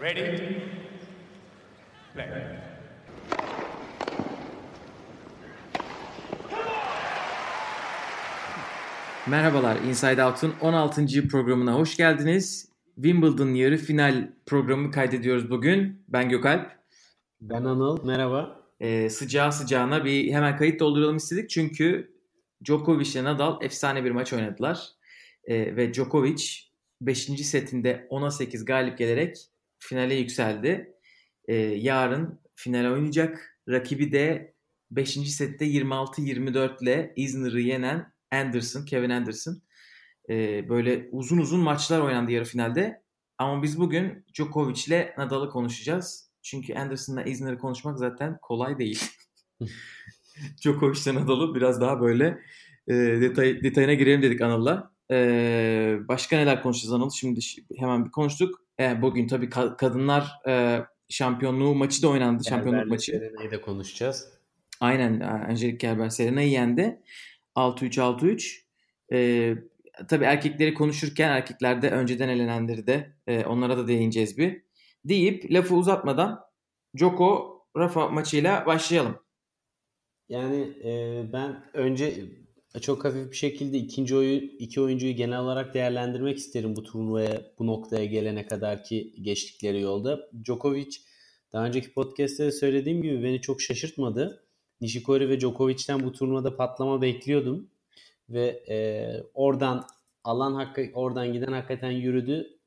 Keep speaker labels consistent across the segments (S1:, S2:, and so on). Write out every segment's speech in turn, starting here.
S1: Ready? Play.
S2: Merhabalar, Inside Out'un 16. programına hoş geldiniz. Wimbledon yarı final programı kaydediyoruz bugün. Ben Gökalp.
S3: Ben Anıl. Merhaba.
S2: Ee, sıcağı sıcağına bir hemen kayıt dolduralım istedik. Çünkü Djokovic ile Nadal efsane bir maç oynadılar. Ee, ve Djokovic 5. setinde 10'a 8 galip gelerek finale yükseldi. Ee, yarın finale oynayacak. Rakibi de 5. sette 26-24 ile Isner'ı yenen Anderson, Kevin Anderson. Ee, böyle uzun uzun maçlar oynandı yarı finalde. Ama biz bugün Djokovic ile Nadal'ı konuşacağız. Çünkü Anderson'la Isner'ı konuşmak zaten kolay değil. Djokovic ile Nadal'ı biraz daha böyle e, detay, detayına girelim dedik Anıl'la. Ee, başka neler konuşacağız Anıl? Şimdi hemen bir konuştuk. E, bugün tabii ka- kadınlar e, şampiyonluğu maçı da oynandı. Şampiyonluk maçı.
S3: Serena'yı da konuşacağız.
S2: Aynen Angelique Kerber Serena'yı yendi. 6-3-6-3. Ee, tabii erkekleri konuşurken erkeklerde önceden elenenleri de e, onlara da değineceğiz bir. Deyip lafı uzatmadan Joko Rafa maçıyla başlayalım.
S3: Yani e, ben önce çok hafif bir şekilde ikinci oyu, iki oyuncuyu genel olarak değerlendirmek isterim bu turnuvaya, bu noktaya gelene kadar ki geçtikleri yolda. Djokovic daha önceki podcast'te de söylediğim gibi beni çok şaşırtmadı. Nishikori ve Djokovic'ten bu turnuvada patlama bekliyordum. Ve e, oradan alan hakkı oradan giden hakikaten yürüdü.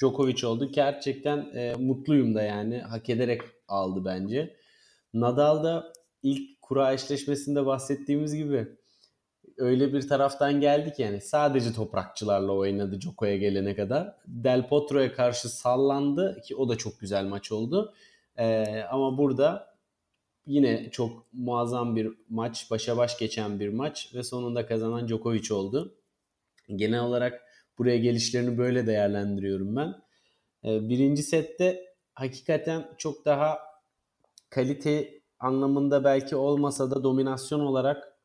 S3: Djokovic oldu. Gerçekten e, mutluyum da yani. Hak ederek aldı bence. Nadal da ilk kura eşleşmesinde bahsettiğimiz gibi öyle bir taraftan geldik yani sadece toprakçılarla oynadı Djoko'ya gelene kadar. Del Potro'ya karşı sallandı ki o da çok güzel maç oldu. Ee, ama burada yine çok muazzam bir maç, başa baş geçen bir maç ve sonunda kazanan Djokovic oldu. Genel olarak buraya gelişlerini böyle değerlendiriyorum ben. Ee, birinci sette hakikaten çok daha kalite anlamında belki olmasa da dominasyon olarak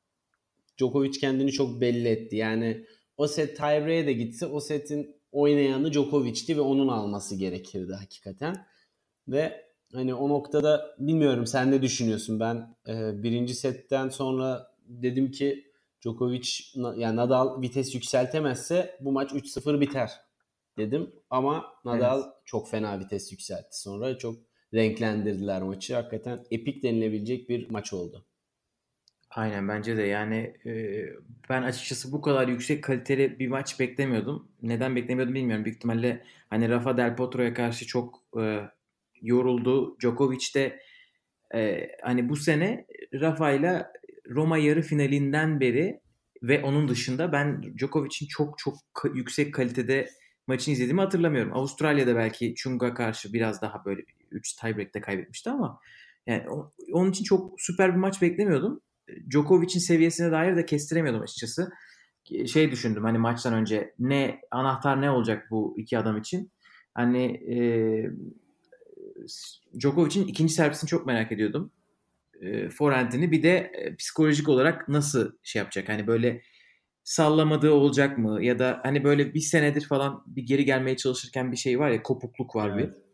S3: Djokovic kendini çok belli etti. Yani o set tiebreak'e de gitse o setin oynayanı Djokovic'ti ve onun alması gerekirdi hakikaten. Ve hani o noktada bilmiyorum sen ne düşünüyorsun? Ben e, birinci setten sonra dedim ki Djokovic yani Nadal vites yükseltemezse bu maç 3-0 biter dedim. Ama Nadal evet. çok fena vites yükseltti sonra. Çok renklendirdiler maçı. Hakikaten epik denilebilecek bir maç oldu.
S2: Aynen bence de yani e, ben açıkçası bu kadar yüksek kaliteli bir maç beklemiyordum. Neden beklemiyordum bilmiyorum. Büyük ihtimalle hani Rafa Del Potro'ya karşı çok e, yoruldu. Djokovic de e, hani bu sene Rafa ile Roma yarı finalinden beri ve onun dışında ben Djokovic'in çok çok yüksek kalitede maçını izlediğimi hatırlamıyorum. Avustralya'da belki Chung'a karşı biraz daha böyle 3 tiebreak'te kaybetmişti ama yani onun için çok süper bir maç beklemiyordum. Djokovic'in seviyesine dair de kestiremiyordum açıkçası. Şey düşündüm hani maçtan önce ne anahtar ne olacak bu iki adam için. Hani e, Djokovic'in ikinci servisini çok merak ediyordum. E, forehand'ini bir de e, psikolojik olarak nasıl şey yapacak? Hani böyle sallamadığı olacak mı? Ya da hani böyle bir senedir falan bir geri gelmeye çalışırken bir şey var ya kopukluk var evet. bir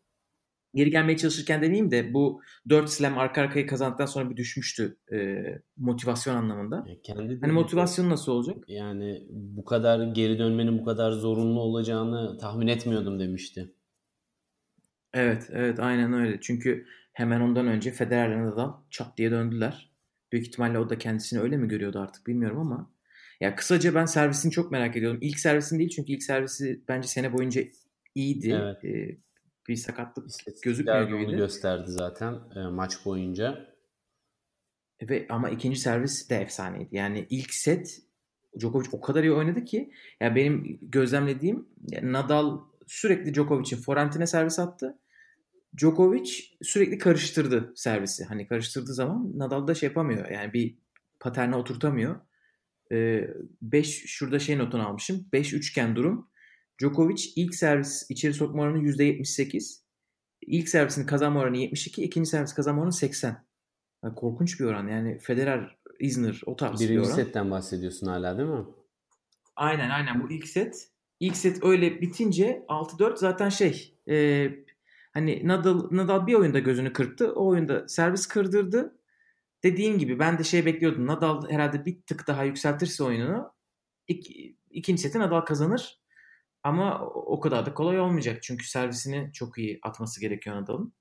S2: geri gelmeye çalışırken demeyeyim de bu 4 slam arka arkaya kazandıktan sonra bir düşmüştü e, motivasyon anlamında. Ya kendi hani motivasyon nasıl olacak?
S3: Yani bu kadar geri dönmenin bu kadar zorunlu olacağını tahmin etmiyordum demişti.
S2: Evet, evet aynen öyle. Çünkü hemen ondan önce Federer'le Nadal çat diye döndüler. Büyük ihtimalle o da kendisini öyle mi görüyordu artık bilmiyorum ama. Ya kısaca ben servisini çok merak ediyordum. İlk servisin değil çünkü ilk servisi bence sene boyunca iyiydi. Evet. Ee, bir sakatlık gözükmüyor gibiydi.
S3: gösterdi zaten e, maç boyunca.
S2: Ve ama ikinci servis de efsaneydi. Yani ilk set Djokovic o kadar iyi oynadı ki ya yani benim gözlemlediğim Nadal sürekli Djokovic'in forentine servis attı. Djokovic sürekli karıştırdı servisi. Hani karıştırdığı zaman Nadal da şey yapamıyor. Yani bir paterne oturtamıyor. 5 ee, şurada şey notunu almışım. 5 üçgen durum. Djokovic ilk servis içeri sokma oranı %78. İlk servisini kazanma oranı 72. ikinci servis kazanma oranı 80. Yani korkunç bir oran. Yani Federer, Isner o tarz
S3: Birinci
S2: bir
S3: oran. setten bahsediyorsun hala değil mi?
S2: Aynen aynen bu ilk set. İlk set öyle bitince 6-4 zaten şey e, Hani Nadal, Nadal bir oyunda gözünü kırptı. O oyunda servis kırdırdı. Dediğim gibi ben de şey bekliyordum. Nadal herhalde bir tık daha yükseltirse oyununu ik, ikinci seti Nadal kazanır. Ama o kadar da kolay olmayacak. Çünkü servisini çok iyi atması gerekiyor Nadal'ın.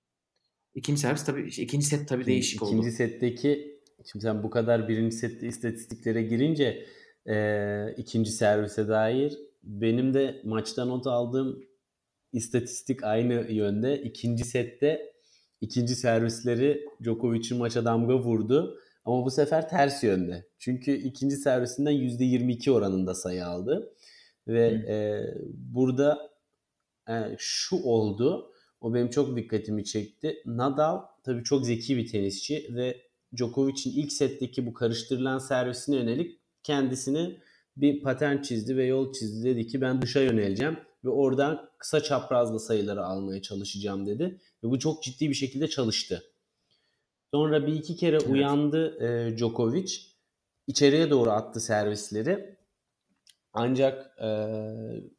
S2: İkinci servis tabii ikinci set tabii değişik
S3: ikinci
S2: oldu.
S3: İkinci setteki şimdi sen bu kadar birinci sette istatistiklere girince e, ikinci servise dair benim de maçta not aldığım istatistik aynı yönde. İkinci sette ikinci servisleri Djokovic'in maça damga vurdu. Ama bu sefer ters yönde. Çünkü ikinci servisinden %22 oranında sayı aldı. Ve e, burada e, şu oldu. O benim çok dikkatimi çekti. Nadal tabii çok zeki bir tenisçi ve Djokovic'in ilk setteki bu karıştırılan servisine yönelik kendisini bir patern çizdi ve yol çizdi. Dedi ki ben dışa yöneleceğim ve oradan kısa çaprazlı sayıları almaya çalışacağım dedi. Ve bu çok ciddi bir şekilde çalıştı. Sonra bir iki kere evet. uyandı e, Djokovic. İçeriye doğru attı servisleri. Ancak e,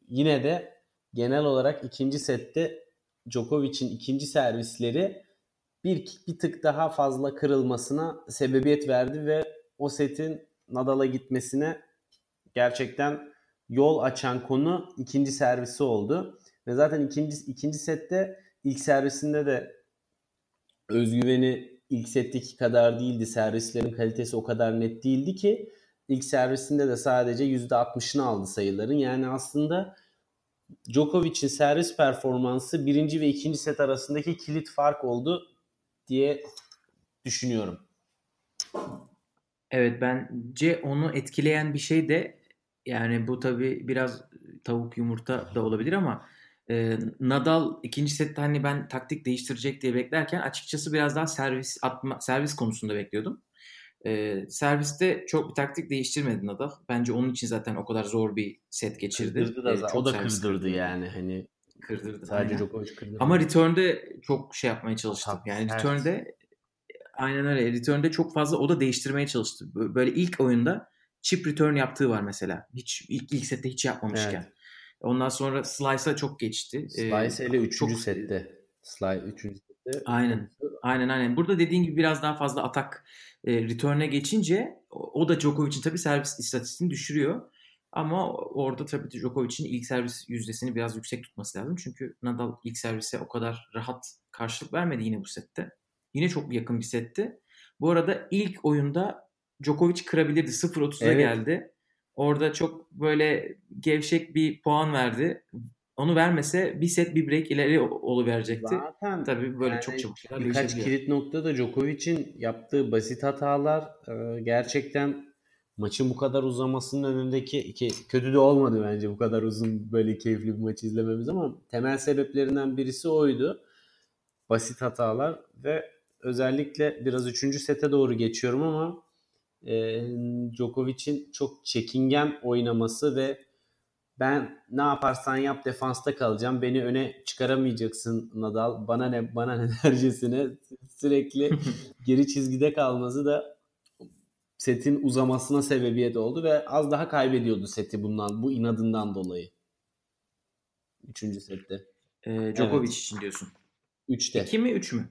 S3: yine de genel olarak ikinci sette Djokovic'in ikinci servisleri bir, bir tık daha fazla kırılmasına sebebiyet verdi ve o setin Nadal'a gitmesine gerçekten yol açan konu ikinci servisi oldu. Ve zaten ikinci, ikinci sette ilk servisinde de özgüveni ilk setteki kadar değildi. Servislerin kalitesi o kadar net değildi ki ilk servisinde de sadece %60'ını aldı sayıların. Yani aslında Djokovic'in servis performansı birinci ve ikinci set arasındaki kilit fark oldu diye düşünüyorum.
S2: Evet bence onu etkileyen bir şey de yani bu tabi biraz tavuk yumurta da olabilir ama e, Nadal ikinci sette hani ben taktik değiştirecek diye beklerken açıkçası biraz daha servis atma servis konusunda bekliyordum. E, serviste çok bir taktik değiştirmedi Nadal. Bence onun için zaten o kadar zor bir set geçirdi.
S3: Kırdırdı da e, çok o da kırdırdı kırdı. yani hani
S2: kırdırdı.
S3: Sadece aynen. Djokovic kırdırdı.
S2: Ama return'de çok şey yapmaya çalıştı. Yani return'de aynen öyle. Return'de çok fazla o da değiştirmeye çalıştı. Böyle ilk oyunda chip return yaptığı var mesela. Hiç ilk, ilk sette hiç yapmamışken. Evet. Ondan sonra Slice'a çok geçti.
S3: Slice ee, ile 3. Çok... sette. Slice 3. sette.
S2: Aynen. Aynen aynen. Burada dediğin gibi biraz daha fazla atak e, return'e geçince o da Djokovic'in tabii servis istatistiğini düşürüyor. Ama orada tabii Djokovic'in ilk servis yüzdesini biraz yüksek tutması lazım. Çünkü Nadal ilk servise o kadar rahat karşılık vermedi yine bu sette. Yine çok yakın bir setti. Bu arada ilk oyunda Djokovic kırabilirdi. 0-30'a evet. geldi. Orada çok böyle gevşek bir puan verdi. Onu vermese bir set bir break ileri verecekti. Zaten Tabii böyle yani çok çabuk
S3: şeyler Birkaç kilit noktada Djokovic'in yaptığı basit hatalar e, gerçekten maçın bu kadar uzamasının önündeki iki kötü de olmadı bence bu kadar uzun böyle keyifli bir maç izlememiz ama temel sebeplerinden birisi oydu. Basit hatalar ve özellikle biraz üçüncü sete doğru geçiyorum ama e, Djokovic'in çok çekingen oynaması ve ben ne yaparsan yap defansta kalacağım. Beni öne çıkaramayacaksın Nadal. Bana ne bana ne dercesine sürekli geri çizgide kalması da setin uzamasına sebebiyet oldu ve az daha kaybediyordu seti bundan bu inadından dolayı. Üçüncü sette.
S2: Ee, Djokovic evet. için diyorsun.
S3: Üçte.
S2: İki mi üç mü?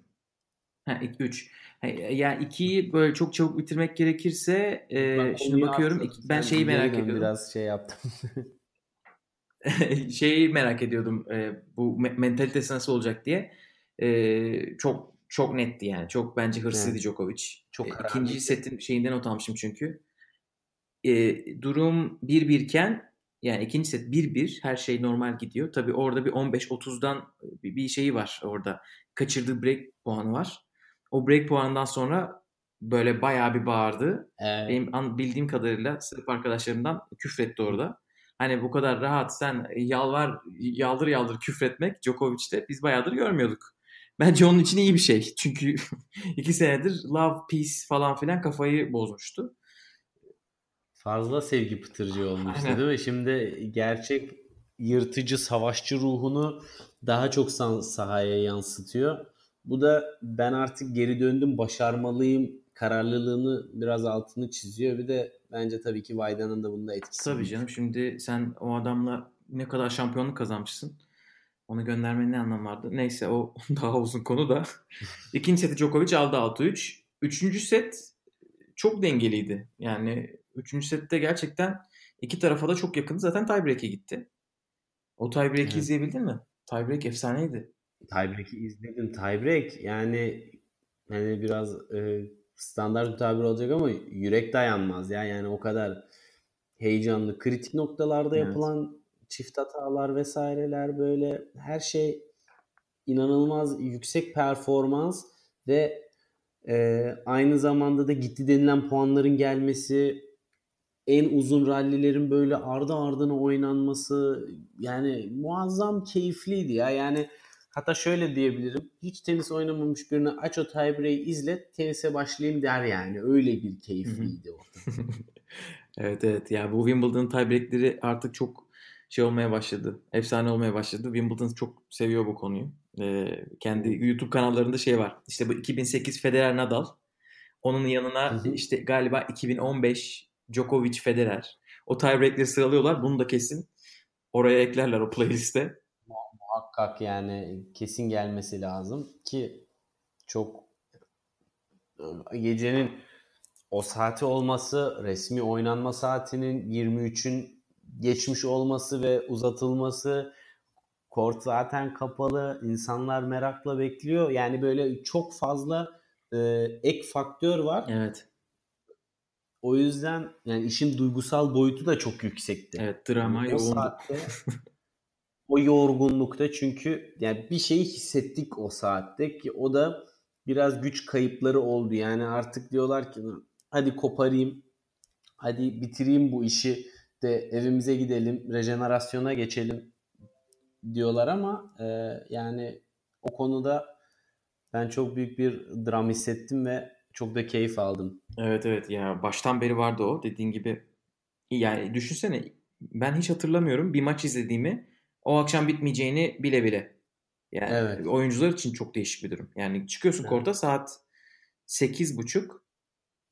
S2: Ha, üç. Yani ikiyi böyle çok çabuk bitirmek gerekirse e, şimdi bakıyorum iki, ben şeyi merak ediyorum.
S3: Biraz şey yaptım.
S2: şeyi merak ediyordum e, bu mentalitesi nasıl olacak diye. E, çok çok netti yani. Çok bence hırslıydı evet. Djokovic. Çok e, ikinci setin şeyinden not almışım çünkü. E, durum 1-1 iken yani ikinci set 1-1 her şey normal gidiyor. Tabii orada bir 15-30'dan bir, bir şeyi var orada. Kaçırdığı break puanı var. O break puanından sonra böyle bayağı bir bağırdı. Evet. Benim bildiğim kadarıyla sırf arkadaşlarımdan küfretti orada. Hani bu kadar rahat sen yalvar yaldır yaldır küfretmek Djokovic'te biz bayağıdır görmüyorduk. Bence onun için iyi bir şey. Çünkü iki senedir love, peace falan filan kafayı bozmuştu.
S3: Fazla sevgi pıtırcı olmuştu Aynen. değil mi? Şimdi gerçek yırtıcı, savaşçı ruhunu daha çok sahaya yansıtıyor. Bu da ben artık geri döndüm, başarmalıyım kararlılığını biraz altını çiziyor. Bir de bence tabii ki Vayda'nın da bunda etkisi.
S2: Tabii canım. Şimdi sen o adamla ne kadar şampiyonluk kazanmışsın. Onu göndermenin ne anlamı vardı? Neyse o daha uzun konu da. İkinci seti Djokovic aldı 6-3. Üçüncü set çok dengeliydi. Yani üçüncü sette gerçekten iki tarafa da çok yakın. Zaten tiebreak'e gitti. O tiebreak'i evet. izleyebildin mi? Tiebreak efsaneydi.
S3: Tiebreak'i izledim. Tiebreak yani yani biraz e, standart bir tabir olacak ama yürek dayanmaz ya. Yani o kadar heyecanlı, kritik noktalarda evet. yapılan çift hatalar vesaireler böyle her şey inanılmaz yüksek performans ve e, aynı zamanda da gitti denilen puanların gelmesi en uzun rallilerin böyle ardı ardına oynanması yani muazzam keyifliydi ya. Yani hatta şöyle diyebilirim. Hiç tenis oynamamış birine aç o tiebreak'i izle tenise başlayayım der yani. Öyle bir keyifliydi o.
S2: evet evet. Ya bu Wimbledon tiebreak'leri artık çok şey olmaya başladı. Efsane olmaya başladı. Wimbledon çok seviyor bu konuyu. Ee, kendi YouTube kanallarında şey var. İşte bu 2008 Federer Nadal. Onun yanına hı hı. işte galiba 2015 Djokovic Federer. O tiebreak'leri sıralıyorlar. Bunu da kesin oraya eklerler o playliste.
S3: Muhakkak yani kesin gelmesi lazım ki çok gecenin o saati olması, resmi oynanma saatinin 23'ün geçmiş olması ve uzatılması, kort zaten kapalı, insanlar merakla bekliyor. Yani böyle çok fazla e, ek faktör var.
S2: Evet.
S3: O yüzden yani işin duygusal boyutu da çok yüksekti.
S2: Evet drama yani yoğundu. Saatte,
S3: o yorgunlukta çünkü yani bir şeyi hissettik o saatte ki o da biraz güç kayıpları oldu. Yani artık diyorlar ki hadi koparayım, hadi bitireyim bu işi de evimize gidelim, rejenerasyona geçelim diyorlar ama e, yani o konuda ben çok büyük bir dram hissettim ve çok da keyif aldım.
S2: Evet evet ya baştan beri vardı o dediğin gibi. Yani düşünsene ben hiç hatırlamıyorum bir maç izlediğimi o akşam bitmeyeceğini bile bile. Yani evet. oyuncular için çok değişik bir durum. Yani çıkıyorsun evet. korta saat 8.30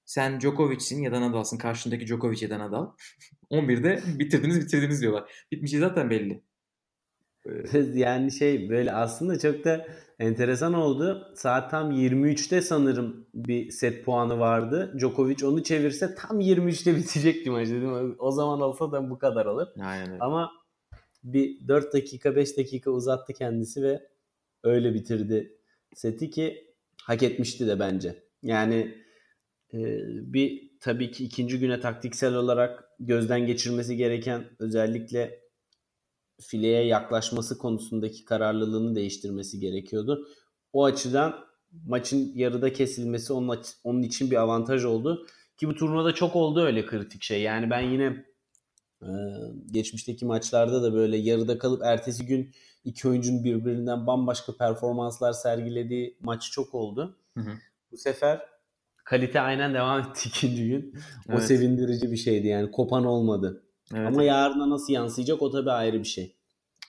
S2: sen Djokovic'sin ya da Nadal'sın karşındaki Djokovic ya da Nadal. 11'de bitirdiniz bitirdiniz diyorlar. Bitmişi zaten belli.
S3: yani şey böyle aslında çok da enteresan oldu. Saat tam 23'te sanırım bir set puanı vardı. Djokovic onu çevirse tam 23'te bitecekti maç dedim. O zaman olsa da bu kadar olur.
S2: Aynen.
S3: Ama bir 4 dakika 5 dakika uzattı kendisi ve öyle bitirdi seti ki hak etmişti de bence. Yani e, bir tabii ki ikinci güne taktiksel olarak gözden geçirmesi gereken özellikle fileye yaklaşması konusundaki kararlılığını değiştirmesi gerekiyordu. O açıdan maçın yarıda kesilmesi onun, onun için bir avantaj oldu. Ki bu turnuvada çok oldu öyle kritik şey. Yani ben yine geçmişteki maçlarda da böyle yarıda kalıp ertesi gün iki oyuncunun birbirinden bambaşka performanslar sergilediği maç çok oldu. Hı hı. Bu sefer kalite aynen devam etti ikinci gün. O evet. sevindirici bir şeydi yani kopan olmadı. Evet, Ama yarına nasıl yansıyacak o tabii ayrı bir şey.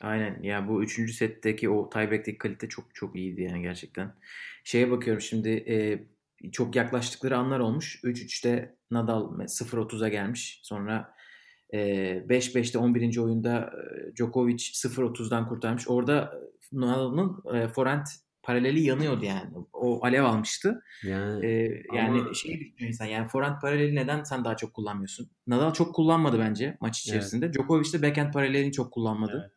S2: Aynen ya bu üçüncü setteki o tiebreak'teki kalite çok çok iyiydi yani gerçekten. Şeye bakıyorum şimdi e, çok yaklaştıkları anlar olmuş. 3-3'te Nadal 0-30'a gelmiş. Sonra 5-5'te 11. oyunda Djokovic 0-30'dan kurtarmış. Orada Nadal'ın forehand paraleli yanıyordu yani. O alev almıştı. Yani, ee, yani ama... şey düşünüyor insan yani forehand paraleli neden sen daha çok kullanmıyorsun? Nadal çok kullanmadı bence maç içerisinde. Evet. Djokovic de backhand paralelini çok kullanmadı. Evet.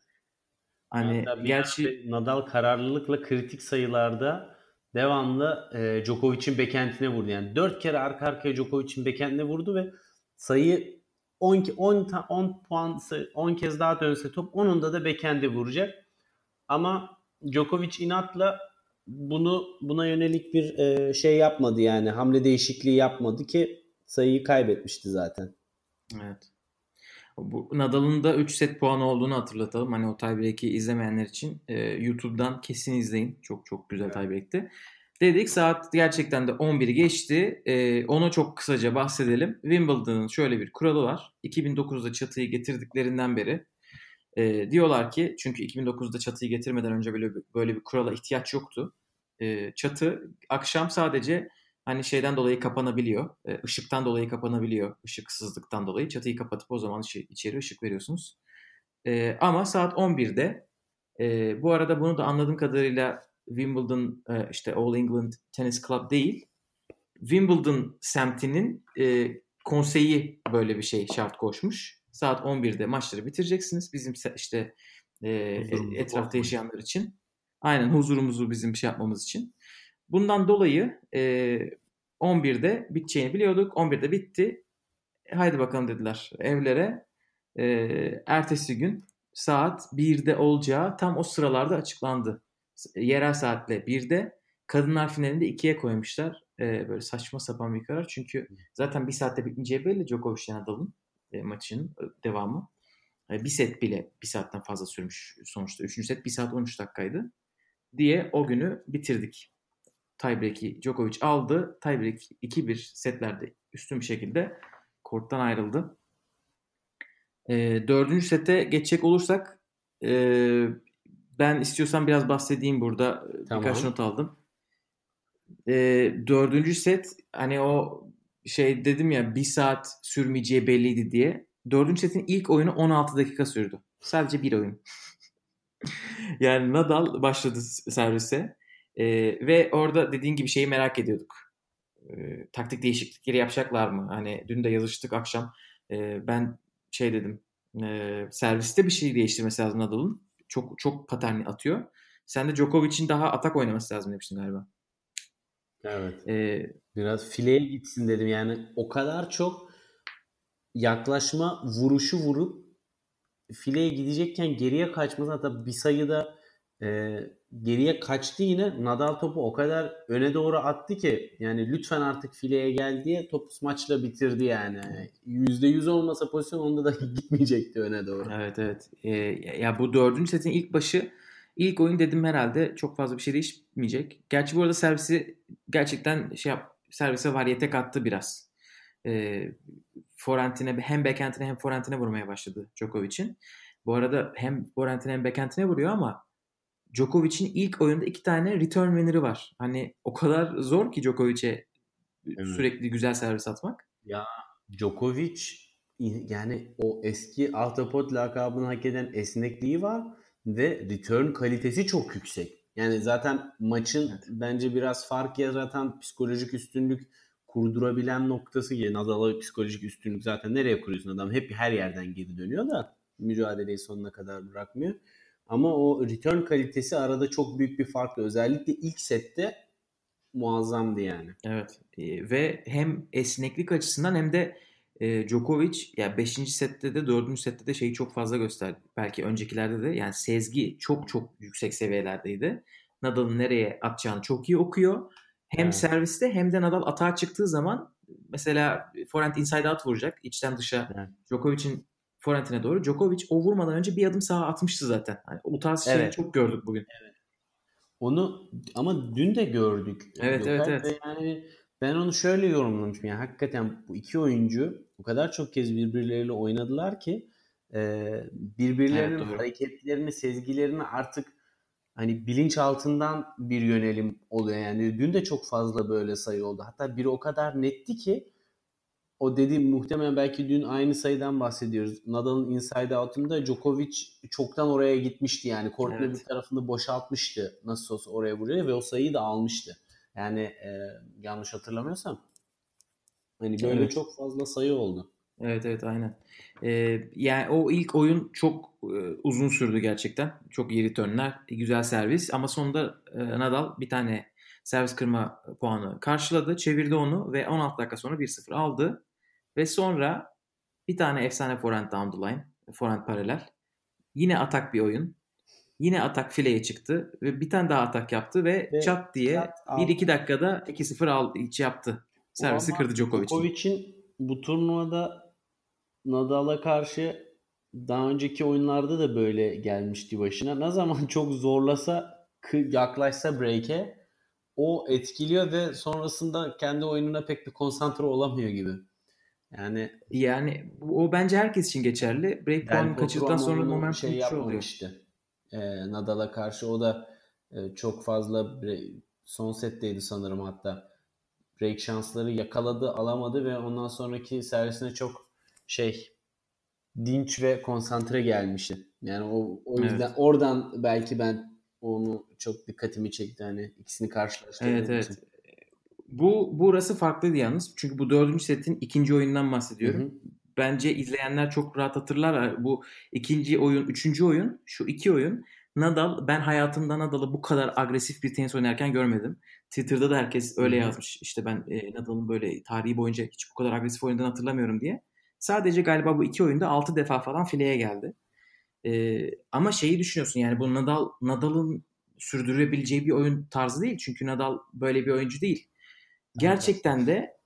S3: Hani Hatta gerçi Nadal kararlılıkla kritik sayılarda devamlı e, Djokovic'in backhand'ine vurdu. Yani 4 kere arka arkaya Djokovic'in backhand'ine vurdu ve sayı 10 10 10 puan 10 kez daha dönse top onunda da backhand'e vuracak. Ama Djokovic inatla bunu buna yönelik bir e, şey yapmadı yani hamle değişikliği yapmadı ki sayıyı kaybetmişti zaten.
S2: Evet. Bu Nadal'ın da 3 set puanı olduğunu hatırlatalım. Hani o tiebreak'i izlemeyenler için e, YouTube'dan kesin izleyin. Çok çok güzel evet. tiebreak'ti. Dedik saat gerçekten de 11'i geçti. E, ona çok kısaca bahsedelim. Wimbledon'ın şöyle bir kuralı var. 2009'da çatıyı getirdiklerinden beri e, diyorlar ki çünkü 2009'da çatıyı getirmeden önce böyle böyle bir kurala ihtiyaç yoktu. E, çatı akşam sadece hani şeyden dolayı kapanabiliyor. E, ışıktan dolayı kapanabiliyor. Işıksızlıktan dolayı çatıyı kapatıp o zaman içeri ışık veriyorsunuz. E, ama saat 11'de E, bu arada bunu da anladığım kadarıyla Wimbledon e, işte All England Tennis Club değil. Wimbledon semtinin e, konseyi böyle bir şey şart koşmuş. Saat 11'de maçları bitireceksiniz. Bizim işte e, etrafta yaşayanlar için. Aynen huzurumuzu bizim şey yapmamız için. Bundan dolayı e, 11'de biteceğini biliyorduk. 11'de bitti. Haydi bakalım dediler evlere. E, ertesi gün saat 1'de olacağı tam o sıralarda açıklandı. Yerel saatle 1'de. Kadınlar finalinde 2'ye koymuşlar. E, böyle saçma sapan bir karar. Çünkü zaten bir saatte bitmeyeceği belli Djokovic Nadal'ın e, maçının devamı. E, bir set bile bir saatten fazla sürmüş sonuçta. Üçüncü set bir saat 13 dakikaydı. Diye o günü bitirdik. Tiebreak'i Djokovic aldı. Tiebreak 2-1 setlerde üstün bir şekilde korttan ayrıldı. E, dördüncü sete geçecek olursak e, ben istiyorsan biraz bahsedeyim burada. Tamam. Birkaç not aldım. E, dördüncü set hani o şey dedim ya bir saat sürmeyeceği belliydi diye. Dördüncü setin ilk oyunu 16 dakika sürdü. Sadece bir oyun. yani Nadal başladı servise. E, ve orada dediğin gibi şeyi merak ediyorduk. E, taktik değişiklikleri yapacaklar mı? Hani dün de yazıştık akşam. E, ben şey dedim. E, serviste bir şey değiştirmesi lazım Nadal'ın. Çok çok paterni atıyor. Sen de Djokovic'in daha atak oynaması lazım demiştin galiba.
S3: Evet. Ee, Biraz fileye gitsin dedim. Yani o kadar çok yaklaşma vuruşu vurup fileye gidecekken geriye kaçması hatta bir sayıda e, geriye kaçtı yine Nadal topu o kadar öne doğru attı ki yani lütfen artık fileye gel diye topu maçla bitirdi yani. %100 olmasa pozisyon onda da gitmeyecekti öne doğru.
S2: Evet evet. Ee, ya bu dördüncü setin ilk başı ilk oyun dedim herhalde çok fazla bir şey değişmeyecek. Gerçi bu arada servisi gerçekten şey yap, servise variyete kattı biraz. Ee, forentine hem backhand'ine hem forentine vurmaya başladı Djokovic'in. Bu arada hem forentine hem backhand'ine vuruyor ama Djokovic'in ilk oyunda iki tane return winner'ı var. Hani o kadar zor ki Djokovic'e evet. sürekli güzel servis atmak.
S3: Ya Djokovic yani o eski Ahtapot lakabını hak eden esnekliği var ve return kalitesi çok yüksek. Yani zaten maçın evet. bence biraz fark yaratan psikolojik üstünlük kurdurabilen noktası ki Nadal'a psikolojik üstünlük zaten nereye kuruyorsun adam hep her yerden geri dönüyor da mücadeleyi sonuna kadar bırakmıyor. Ama o return kalitesi arada çok büyük bir farklı. Özellikle ilk sette muazzamdı yani.
S2: Evet. E, ve hem esneklik açısından hem de e, Djokovic ya yani 5. sette de 4. sette de şeyi çok fazla gösterdi. Belki öncekilerde de yani sezgi çok çok yüksek seviyelerdeydi. Nadal'ın nereye atacağını çok iyi okuyor. Hem evet. serviste hem de Nadal atağa çıktığı zaman mesela forehand inside out vuracak içten dışa. Evet. Djokovic'in forentine doğru. Djokovic o vurmadan önce bir adım sağa atmıştı zaten. Yani o tarz şeyi evet. çok gördük bugün. Evet.
S3: Onu ama dün de gördük.
S2: Evet evet evet.
S3: Yani ben onu şöyle yorumlamışım. Yani hakikaten bu iki oyuncu o kadar çok kez birbirleriyle oynadılar ki e, birbirlerinin evet, hareketlerini, sezgilerini artık hani bilinç altından bir yönelim oluyor. Yani dün de çok fazla böyle sayı oldu. Hatta biri o kadar netti ki o dediğim muhtemelen belki dün aynı sayıdan bahsediyoruz. Nadal'ın inside out'unda Djokovic çoktan oraya gitmişti yani. Kortun evet. bir tarafını boşaltmıştı. Nasıl olsa oraya vuruyor ve o sayıyı da almıştı. Yani e, yanlış hatırlamıyorsam. Hani böyle evet. çok fazla sayı oldu.
S2: Evet evet aynen. Ee, yani o ilk oyun çok e, uzun sürdü gerçekten. Çok iyi returnler, güzel servis ama sonunda e, Nadal bir tane servis kırma puanı karşıladı, çevirdi onu ve 16 dakika sonra 1-0 aldı. Ve sonra bir tane efsane forehand down the line. Forehand paralel. Yine atak bir oyun. Yine atak fileye çıktı ve bir tane daha atak yaptı ve, ve çat diye 1-2 dakikada 2-0 aldı, hiç yaptı. Servisi kırdı Djokovic'in.
S3: Djokovic'in bu turnuvada Nadal'a karşı daha önceki oyunlarda da böyle gelmişti başına. Ne zaman çok zorlasa yaklaşsa break'e o etkiliyor ve sonrasında kendi oyununa pek bir konsantre olamıyor gibi. Yani
S2: yani o bence herkes için geçerli. Break puan kaçırdıktan sonra momentum şey, oluyor. Işte.
S3: Ee, Nadal'a karşı o da e, çok fazla son setteydi sanırım hatta. Break şansları yakaladı, alamadı ve ondan sonraki servisine çok şey dinç ve konsantre gelmişti. Yani o, o yüzden
S2: Evet.
S3: oradan belki ben onu çok dikkatimi çekti hani ikisini karşılaştırdığım
S2: Evet evet. Bu burası farklıydı yalnız. Çünkü bu dördüncü setin ikinci oyundan bahsediyorum.
S3: Hı hı.
S2: Bence izleyenler çok rahat hatırlar. Bu ikinci oyun, üçüncü oyun, şu iki oyun Nadal ben hayatımda Nadal'ı bu kadar agresif bir tenis oynarken görmedim. Twitter'da da herkes öyle
S3: Hı hı.
S2: yazmış. İşte ben e, Nadal'ın böyle tarihi boyunca hiç bu kadar agresif oynadığını hatırlamıyorum diye. Sadece galiba bu iki oyunda 6 defa falan fileye geldi. E, ama şeyi düşünüyorsun yani bu Nadal Nadal'ın sürdürebileceği bir oyun tarzı değil. Çünkü Nadal böyle bir oyuncu değil. Gerçekten de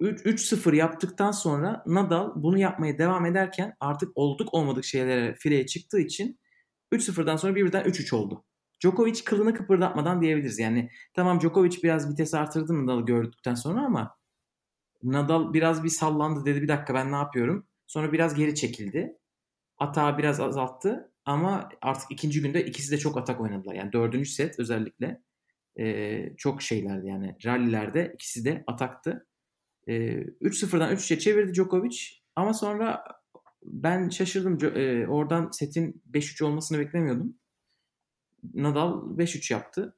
S2: 3 3-0 yaptıktan sonra Nadal bunu yapmaya devam ederken artık olduk olmadık şeylere fileye çıktığı için 3-0'dan sonra birden 3-3 oldu. Djokovic kılını kıpırdatmadan diyebiliriz. Yani tamam Djokovic biraz vites artırdı Nadal'ı gördükten sonra ama Nadal biraz bir sallandı dedi bir dakika ben ne yapıyorum. Sonra biraz geri çekildi. Atağı biraz azalttı ama artık ikinci günde ikisi de çok atak oynadılar. Yani dördüncü set özellikle e, çok şeylerdi yani rallilerde ikisi de ataktı. E, 3-0'dan 3-3'e çevirdi Djokovic ama sonra ben şaşırdım. E, oradan setin 5-3 olmasını beklemiyordum. Nadal 5-3 yaptı.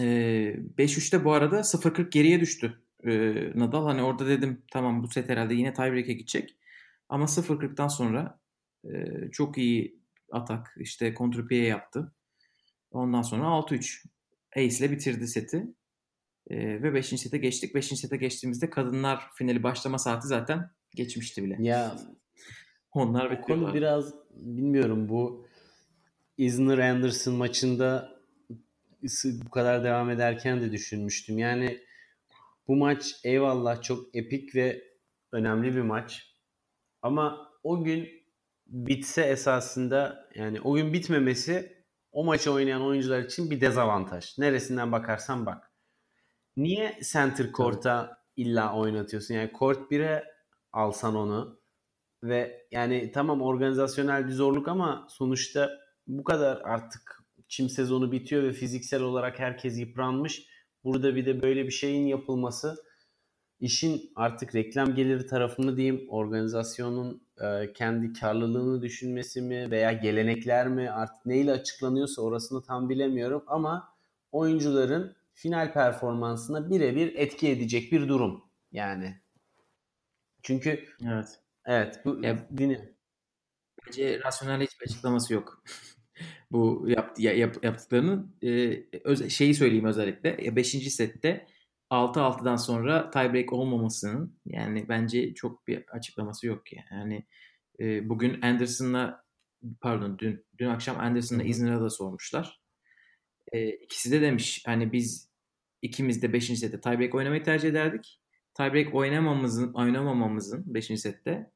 S2: E, 5-3'te bu arada 0-40 geriye düştü. E, Nadal hani orada dedim tamam bu set herhalde yine tiebreak'e gidecek. Ama 0-40'tan sonra e, çok iyi atak işte kontrpiye yaptı. Ondan sonra 6-3 Ace ile bitirdi seti. E, ve 5. sete geçtik. 5. sete geçtiğimizde kadınlar finali başlama saati zaten geçmişti bile.
S3: Ya
S2: Onlar
S3: o konu biraz bilmiyorum bu Isner Anderson maçında bu kadar devam ederken de düşünmüştüm. Yani bu maç eyvallah çok epik ve önemli bir maç. Ama o gün bitse esasında yani o gün bitmemesi o maçı oynayan oyuncular için bir dezavantaj. Neresinden bakarsan bak. Niye center court'a illa oynatıyorsun? Yani court 1'e alsan onu ve yani tamam organizasyonel bir zorluk ama sonuçta bu kadar artık çim sezonu bitiyor ve fiziksel olarak herkes yıpranmış. Burada bir de böyle bir şeyin yapılması işin artık reklam geliri tarafını diyeyim organizasyonun e, kendi karlılığını düşünmesi mi veya gelenekler mi artık neyle açıklanıyorsa orasını tam bilemiyorum ama oyuncuların final performansına birebir etki edecek bir durum yani. Çünkü
S2: Evet.
S3: evet bu
S2: Ya-
S3: dinle.
S2: Bence rasyonel hiçbir açıklaması yok. Bu yap, ya- yap- yaptıklarının e, öz- şeyi söyleyeyim özellikle. 5. sette 6-6'dan sonra tiebreak olmamasının yani bence çok bir açıklaması yok ya. Yani e, bugün Anderson'la pardon dün dün akşam Anderson'la. İzmir'e da sormuşlar. E, ikisi de demiş hani biz ikimiz de 5. sette tiebreak oynamayı tercih ederdik. Tiebreak oynamamamızın oynamamamızın 5. sette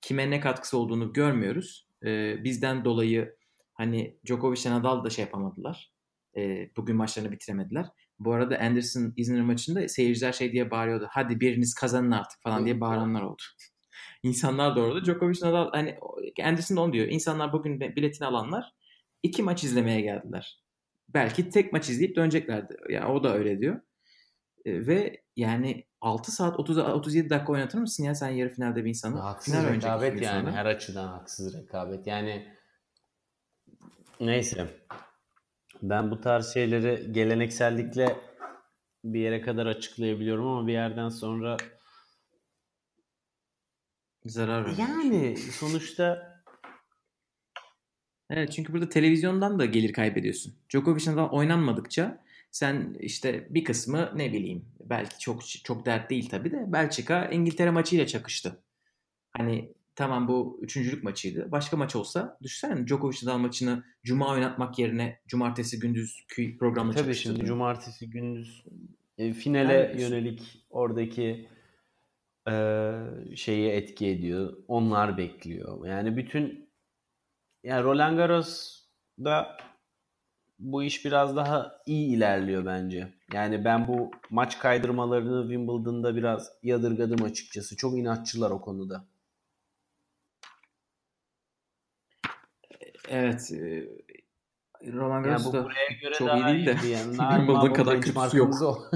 S2: kime ne katkısı olduğunu görmüyoruz. Ee, bizden dolayı hani Djokovic ile Nadal da şey yapamadılar. Ee, bugün maçlarını bitiremediler. Bu arada Anderson İzmir maçında seyirciler şey diye bağırıyordu. Hadi biriniz kazanın artık falan diye bağıranlar oldu. İnsanlar da orada. Djokovic Nadal hani Anderson da onu diyor. İnsanlar bugün biletini alanlar iki maç izlemeye geldiler. Belki tek maç izleyip döneceklerdi. Yani o da öyle diyor. Ee, ve yani 6 saat 30 37 dakika oynatır mısın ya sen yarı finalde bir insanı?
S3: Haksız
S2: Final
S3: rekabet yani
S2: sonra.
S3: her açıdan haksız rekabet. Yani neyse. Ben bu tarz şeyleri geleneksellikle bir yere kadar açıklayabiliyorum ama bir yerden sonra
S2: Zarar veriyor.
S3: yani sonuçta
S2: Evet çünkü burada televizyondan da gelir kaybediyorsun. Djokovic Nadal oynanmadıkça sen işte bir kısmı ne bileyim belki çok çok dert değil tabii de Belçika İngiltere maçıyla çakıştı. Hani tamam bu üçüncülük maçıydı. Başka maç olsa düşünsene Djokovic Nadal maçını cuma oynatmak yerine cumartesi gündüz programla
S3: tabii şimdi cumartesi gündüz e, finale
S2: Yani-
S3: yönelik oradaki e, şeyi etki ediyor. Onlar bekliyor. Yani bütün yani Roland Garros'da bu iş biraz daha iyi ilerliyor bence. Yani ben bu maç kaydırmalarını Wimbledon'da biraz yadırgadım açıkçası. Çok inatçılar o konuda.
S2: Evet. e, Roland
S3: Yani
S2: Garros
S3: bu
S2: da
S3: buraya göre
S2: çok iyi değil de
S3: yani.
S2: Wimbledon kadar kötüsü yok.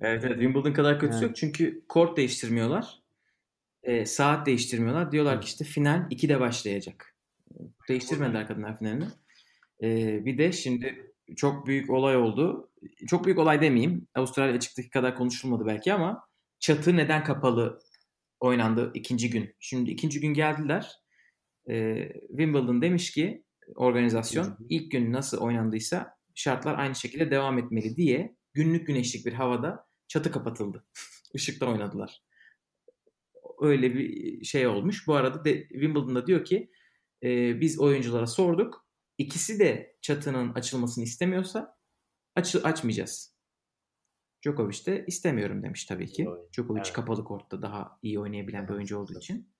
S2: Evet, evet Wimbledon kadar kötüsü
S3: Evet.
S2: yok çünkü kort değiştirmiyorlar. E, saat değiştirmiyorlar. Diyorlar ki işte final 2'de başlayacak. Değiştirmediler kadınlar finalini. E, bir de şimdi çok büyük olay oldu. Çok büyük olay demeyeyim. Avustralya açıktaki kadar konuşulmadı belki ama çatı neden kapalı oynandı ikinci gün. Şimdi ikinci gün geldiler. E, Wimbledon demiş ki organizasyon ilk gün nasıl oynandıysa şartlar aynı şekilde devam etmeli diye günlük güneşlik bir havada çatı kapatıldı. Işıkta oynadılar. Öyle bir şey olmuş. Bu arada de Wimbledon'da diyor ki e, biz oyunculara sorduk. İkisi de çatının açılmasını istemiyorsa aç açmayacağız. Djokovic de istemiyorum demiş tabii ki. Djokovic evet. kapalı kortta daha iyi oynayabilen bir oyuncu olduğu için.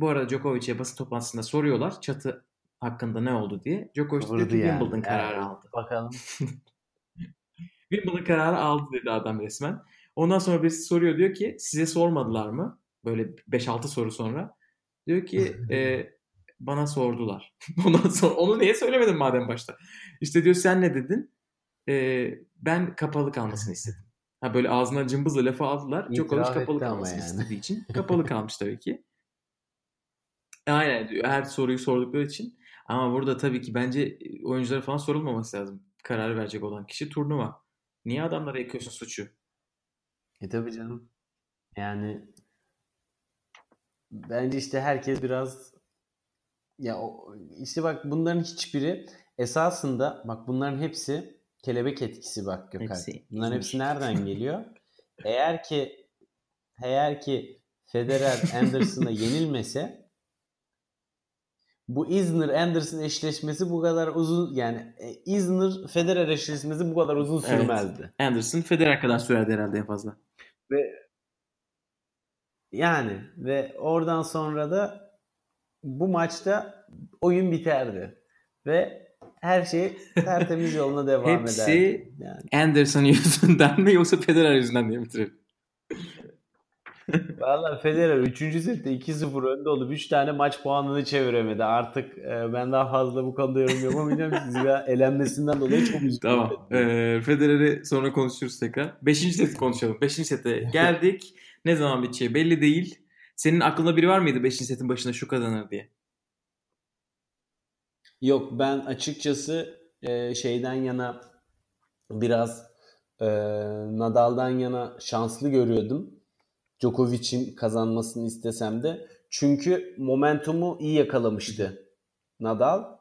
S2: Bu arada Djokovic'e basın toplantısında soruyorlar çatı hakkında ne oldu diye. Djokovic Vurdu dedi yani. Wimbledon kararı evet. aldı.
S3: Bakalım.
S2: Wimbledon kararı aldı dedi adam resmen. Ondan sonra birisi soruyor diyor ki size sormadılar mı? Böyle 5-6 soru sonra. Diyor ki e, bana sordular. Ondan sonra onu niye söylemedin madem başta? İşte diyor sen ne dedin? E, ben kapalı kalmasını istedim. Ha böyle ağzına cımbızla lafı aldılar. Djokovic kapalı kalmasını yani. istediği için kapalı kalmış tabii ki. Aynen diyor. Her soruyu sordukları için. Ama burada tabii ki bence oyunculara falan sorulmaması lazım. Karar verecek olan kişi turnuva. Niye adamlara yakıyorsun suçu?
S3: E tabii canım. Yani bence işte herkes biraz ya işte bak bunların hiçbiri esasında bak bunların hepsi kelebek etkisi bak Gökhan. Hepsi, bunların hepsi nereden geliyor? eğer ki eğer ki Federer Anderson'a yenilmese bu Isner Anderson eşleşmesi bu kadar uzun yani e, Isner Federer eşleşmesi bu kadar uzun sürmezdi. Evet.
S2: Anderson Federer kadar sürerdi herhalde en fazla.
S3: Ve yani ve oradan sonra da bu maçta oyun biterdi. Ve her şey tertemiz yoluna devam
S2: Hepsi ederdi. Hepsi yani. Anderson yüzünden mi yoksa Federer yüzünden diye bitirelim.
S3: Valla Federer 3. sette 2-0 önde olup 3 tane maç puanını çeviremedi. Artık e, ben daha fazla bu konuda yorum yapamayacağım. Siz ya elenmesinden dolayı çok üzüldüm.
S2: Tamam. Ee, Federer'i sonra konuşuruz tekrar. 5. seti konuşalım. 5. sete geldik. ne zaman biteceği belli değil. Senin aklında biri var mıydı 5. setin başında şu kazanır diye?
S3: Yok ben açıkçası e, şeyden yana biraz e, Nadal'dan yana şanslı görüyordum. Djokovic'in kazanmasını istesem de. Çünkü momentumu iyi yakalamıştı Nadal.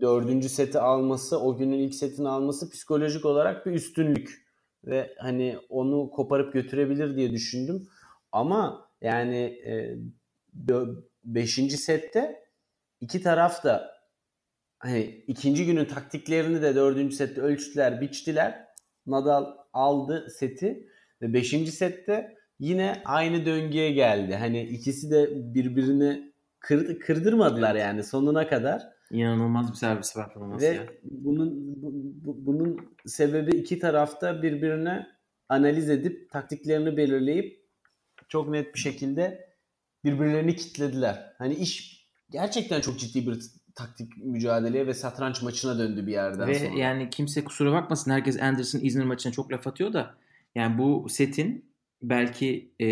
S3: Dördüncü seti alması, o günün ilk setini alması psikolojik olarak bir üstünlük. Ve hani onu koparıp götürebilir diye düşündüm. Ama yani e, beşinci sette iki taraf da hani ikinci günün taktiklerini de dördüncü sette ölçtüler, biçtiler. Nadal aldı seti ve beşinci sette yine aynı döngüye geldi. Hani ikisi de birbirini kır, kırdırmadılar evet. yani sonuna kadar.
S2: İnanılmaz bir servis performansı. Ve ya.
S3: bunun bu, bu, bunun sebebi iki tarafta birbirine analiz edip taktiklerini belirleyip çok net bir şekilde birbirlerini kitlediler. Hani iş gerçekten çok ciddi bir taktik mücadeleye ve satranç maçına döndü bir yerden
S2: ve
S3: sonra.
S2: Ve yani kimse kusura bakmasın herkes Anderson İzmir maçına çok laf atıyor da yani bu setin belki e,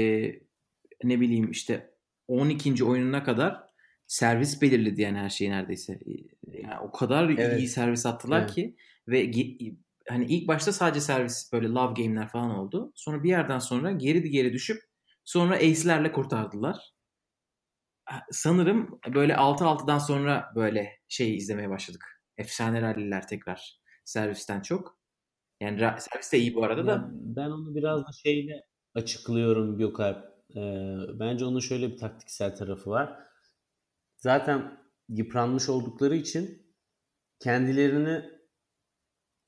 S2: ne bileyim işte 12. oyununa kadar servis belirledi yani her şeyi neredeyse. Yani o kadar evet. iyi servis attılar evet. ki ve hani ilk başta sadece servis böyle love game'ler falan oldu. Sonra bir yerden sonra geri geri düşüp sonra ace'lerle kurtardılar. Sanırım böyle 6-6'dan sonra böyle şey izlemeye başladık. Efsane ralliler tekrar servisten çok. Yani servis de iyi bu arada da.
S3: Ben onu biraz da şeyle açıklıyorum Gökalp. Ee, bence onun şöyle bir taktiksel tarafı var. Zaten yıpranmış oldukları için kendilerini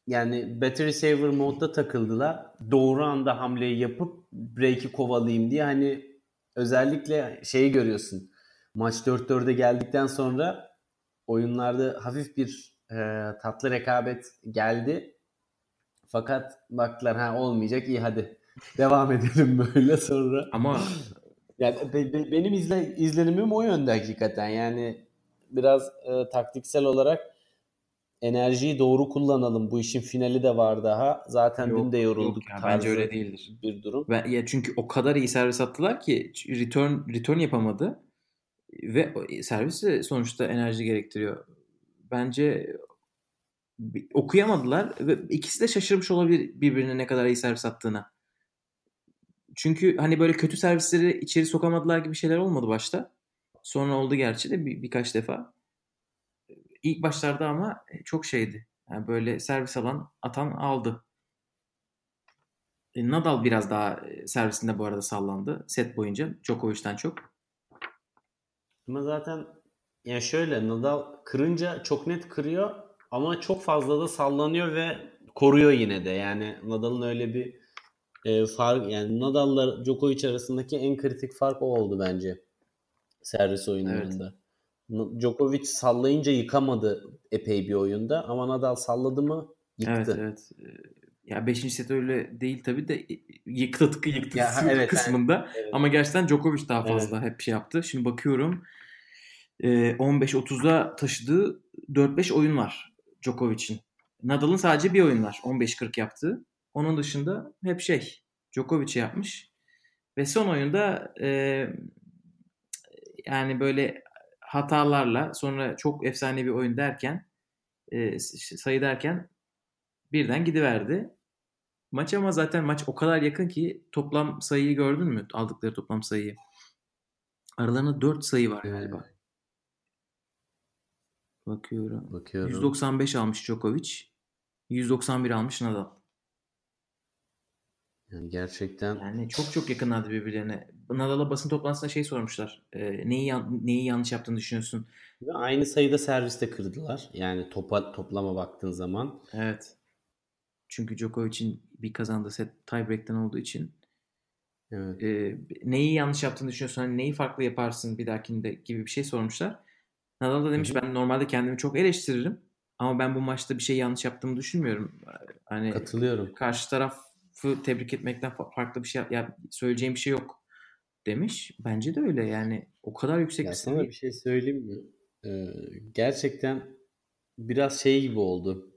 S3: yani battery saver modda takıldılar. Doğru anda hamleyi yapıp break'i kovalayayım diye hani özellikle şeyi görüyorsun. Maç 4-4'e geldikten sonra oyunlarda hafif bir e, tatlı rekabet geldi. Fakat baktılar ha olmayacak iyi hadi Devam edelim böyle sonra.
S2: Ama
S3: yani be, be, benim izle, izlenimim o yönde hakikaten. Yani biraz e, taktiksel olarak enerjiyi doğru kullanalım. Bu işin finali de var daha. Zaten
S2: Yok,
S3: dün de yorulduk.
S2: yok ya, bence öyle değildir.
S3: Bir durum.
S2: Ve ya çünkü o kadar iyi servis attılar ki return return yapamadı ve o- servis de sonuçta enerji gerektiriyor. Bence okuyamadılar ve ikisi de şaşırmış olabilir birbirine ne kadar iyi servis attığına. Çünkü hani böyle kötü servisleri içeri sokamadılar gibi şeyler olmadı başta. Sonra oldu gerçi de bir, birkaç defa. İlk başlarda ama çok şeydi. Yani böyle servis alan atan aldı. E, Nadal biraz daha e, servisinde bu arada sallandı set boyunca Djokovic'ten çok.
S3: Ama zaten yani şöyle Nadal kırınca çok net kırıyor ama çok fazla da sallanıyor ve koruyor yine de. Yani Nadal'ın öyle bir e, fark yani Nadal'la Djokovic arasındaki en kritik fark o oldu bence. Servis oyunlarında. N- Djokovic sallayınca yıkamadı epey bir oyunda ama Nadal salladı mı
S2: Evet
S3: yıktı.
S2: evet. E, Ya 5. set öyle değil tabii de e, yıktı tıkı yıktı
S3: Ya, evet,
S2: kısmında.
S3: Evet.
S2: Ama gerçekten Djokovic daha fazla hep şey yaptı. Şimdi bakıyorum e, 15-30'a taşıdığı 4-5 oyun var Djokovic'in. Nadal'ın sadece bir oyun var 15-40 yaptığı. Onun dışında hep şey Djokovic'e yapmış. Ve son oyunda e, yani böyle hatalarla sonra çok efsane bir oyun derken e, sayı derken birden gidiverdi. Maç ama zaten maç o kadar yakın ki toplam sayıyı gördün mü? Aldıkları toplam sayıyı. Aralarında 4 sayı var galiba. Bakıyorum.
S3: Bakıyorum.
S2: 195 almış Djokovic. 191 almış Nadal.
S3: Yani gerçekten
S2: Yani çok çok yakınlardı birbirlerine. Nadal'a basın toplantısında şey sormuşlar. E, neyi neyi yanlış yaptığını düşünüyorsun?
S3: ve aynı sayıda serviste kırdılar. Yani topa toplama baktığın zaman.
S2: Evet. Çünkü Djokovic'in bir kazandığı set tiebreak'ten olduğu için
S3: Evet.
S2: e, neyi yanlış yaptığını düşünüyorsun? Hani neyi farklı yaparsın bir dahakinde gibi bir şey sormuşlar. Nadal da demiş
S3: Hı hı.
S2: ben normalde kendimi çok eleştiririm ama ben bu maçta bir şey yanlış yaptığımı düşünmüyorum. Hani
S3: Katılıyorum.
S2: karşı tarafı tebrik etmekten fa- farklı bir şey ya söyleyeceğim bir şey yok demiş. Bence de öyle yani o kadar yüksek
S3: Ya
S2: bir
S3: sana bir şey söyleyeyim mi? Ee, gerçekten biraz şey gibi oldu.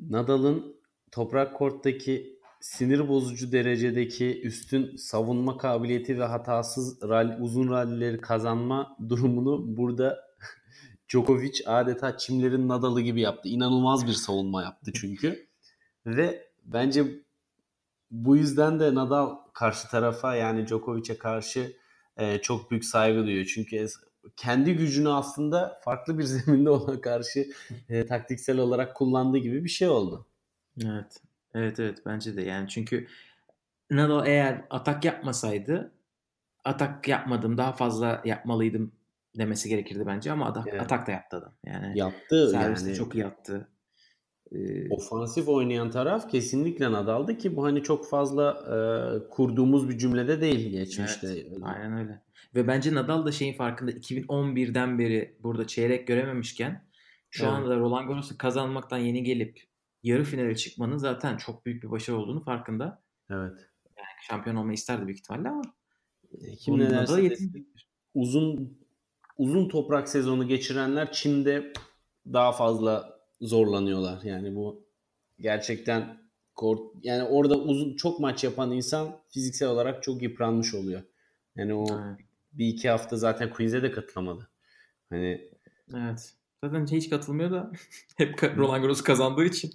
S3: Nadal'ın toprak korttaki sinir bozucu derecedeki üstün savunma kabiliyeti ve hatasız rally- uzun rallileri kazanma durumunu burada Djokovic adeta çimlerin Nadal'ı gibi yaptı. İnanılmaz bir savunma yaptı çünkü. Ve bence bu yüzden de Nadal karşı tarafa yani Djokovic'e karşı e, çok büyük saygı duyuyor. Çünkü kendi gücünü aslında farklı bir zeminde ona karşı e, taktiksel olarak kullandığı gibi bir şey oldu.
S2: Evet. Evet evet bence de yani çünkü Nadal eğer atak yapmasaydı atak yapmadım daha fazla yapmalıydım demesi gerekirdi bence ama atak,
S3: Evet.
S2: atak da yaptı adam. Yani
S3: Yaptı
S2: serviste
S3: yani.
S2: çok iyi attı.
S3: Ofansif oynayan taraf kesinlikle Nadal'dı ki bu hani çok fazla e, kurduğumuz bir cümlede değil geçmişte.
S2: Evet, aynen öyle. Ve bence Nadal da şeyin farkında 2011'den beri burada çeyrek görememişken şu
S3: Evet.
S2: anda Roland Garros'u kazanmaktan yeni gelip yarı finale çıkmanın zaten çok büyük bir başarı olduğunu farkında.
S3: Evet.
S2: Şampiyon olmayı isterdi büyük ihtimalle ama
S3: E, Kim ne derse desin, uzun uzun toprak sezonu geçirenler Çim'de daha fazla zorlanıyorlar. Yani bu gerçekten kort yani orada uzun çok maç yapan insan fiziksel olarak çok yıpranmış oluyor. Yani o
S2: Evet.
S3: bir iki hafta zaten quiz'e de katılamadı. Hani
S2: Evet. Zaten hiç katılmıyor da hep Roland Garros kazandığı için.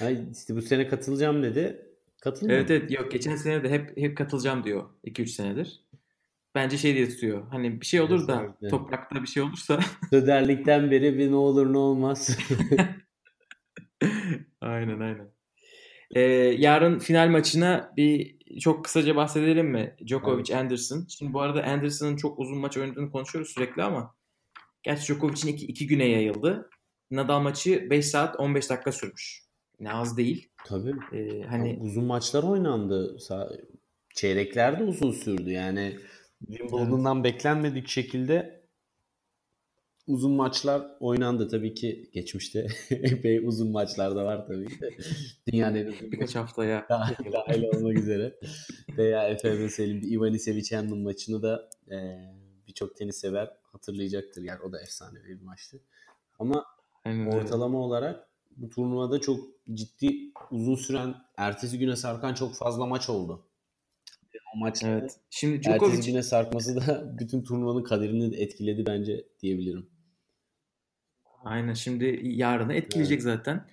S3: ay işte bu sene katılacağım dedi. Katılmadı.
S2: Evet evet yok geçen sene de hep hep katılacağım diyor 2-3 senedir. Bence şey diye tutuyor. Hani bir şey olur da
S3: Kesinlikle.
S2: toprakta bir şey olursa
S3: Söderlikten beri bir ne olur ne olmaz.
S2: aynen aynen. Ee, yarın final maçına bir çok kısaca bahsedelim mi? Djokovic Anderson. Şimdi bu arada Anderson'ın çok uzun maç oynadığını konuşuyoruz sürekli ama gerçi Djokovic'in iki, iki güne yayıldı. Nadal maçı 5 saat 15 dakika sürmüş. Ne az değil.
S3: Tabii.
S2: Ee, hani
S3: uzun maçlar oynandı. Çeyrekler de uzun sürdü. Yani Wimbledon'dan beklenmedik şekilde uzun maçlar oynandı. Tabii ki geçmişte epey uzun maçlar da var tabii ki. Dünyanın
S2: birkaç haftaya
S3: Dah- dahil olmak üzere. Veya söyleyeyim bir Ivanisevic Sevicen'in maçını da e, birçok tenis sever hatırlayacaktır. Yani o da efsanevi bir maçtı. Ama
S2: Aynen öyle.
S3: ortalama olarak bu turnuvada çok ciddi uzun süren ertesi güne sarkan çok fazla maç oldu. O maçların
S2: Evet. Şimdi
S3: ertesi
S2: Djokovic
S3: güne sarkması da bütün turnuvanın kaderini etkiledi bence diyebilirim.
S2: aynen şimdi yarını etkileyecek zaten.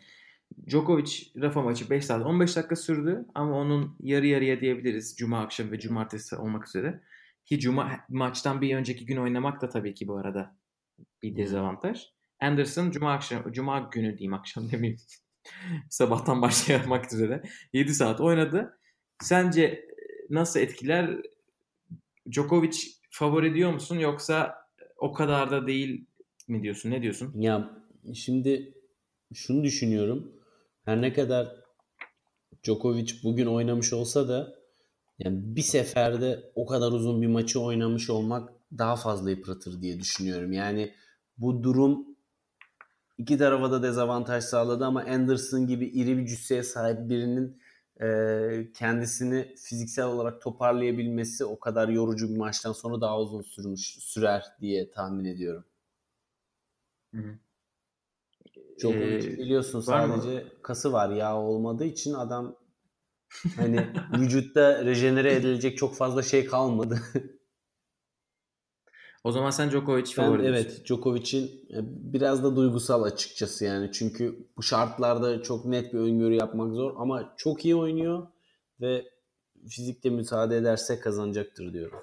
S2: Djokovic Rafa maçı 5 saat 15 dakika sürdü ama onun yarı yarıya diyebiliriz cuma akşamı ve cumartesi olmak üzere. Ki cuma maçtan bir önceki gün oynamak da tabii ki bu arada bir dezavantaj. Anderson cuma akşam cuma günü diyeyim akşam demeyeyim. Sabahtan başlamak üzere 7 saat oynadı. Sence nasıl etkiler? Djokovic favori diyor musun yoksa o kadar da değil mi diyorsun? Ne diyorsun?
S3: Ya şimdi şunu düşünüyorum. Her ne kadar Djokovic bugün oynamış olsa da yani bir seferde o kadar uzun bir maçı oynamış olmak daha fazla yıpratır diye düşünüyorum. Yani bu durum iki tarafa da dezavantaj sağladı ama Anderson gibi iri bir cüsseye sahip birinin e, kendisini fiziksel olarak toparlayabilmesi o kadar yorucu bir maçtan sonra daha uzun sürmüş sürer diye tahmin ediyorum. Djokovic
S2: Ee,
S3: biliyorsun
S2: var mı?
S3: sadece kası var yağ olmadığı için adam hani vücutta rejenere edilecek çok fazla şey kalmadı.
S2: O zaman sen Djokovic
S3: Ben
S2: favori diyorsun.
S3: evet Djokovic'in e, biraz da duygusal açıkçası yani. Çünkü bu şartlarda çok net bir öngörü yapmak zor ama çok iyi oynuyor ve fizikte müsaade ederse kazanacaktır diyorum.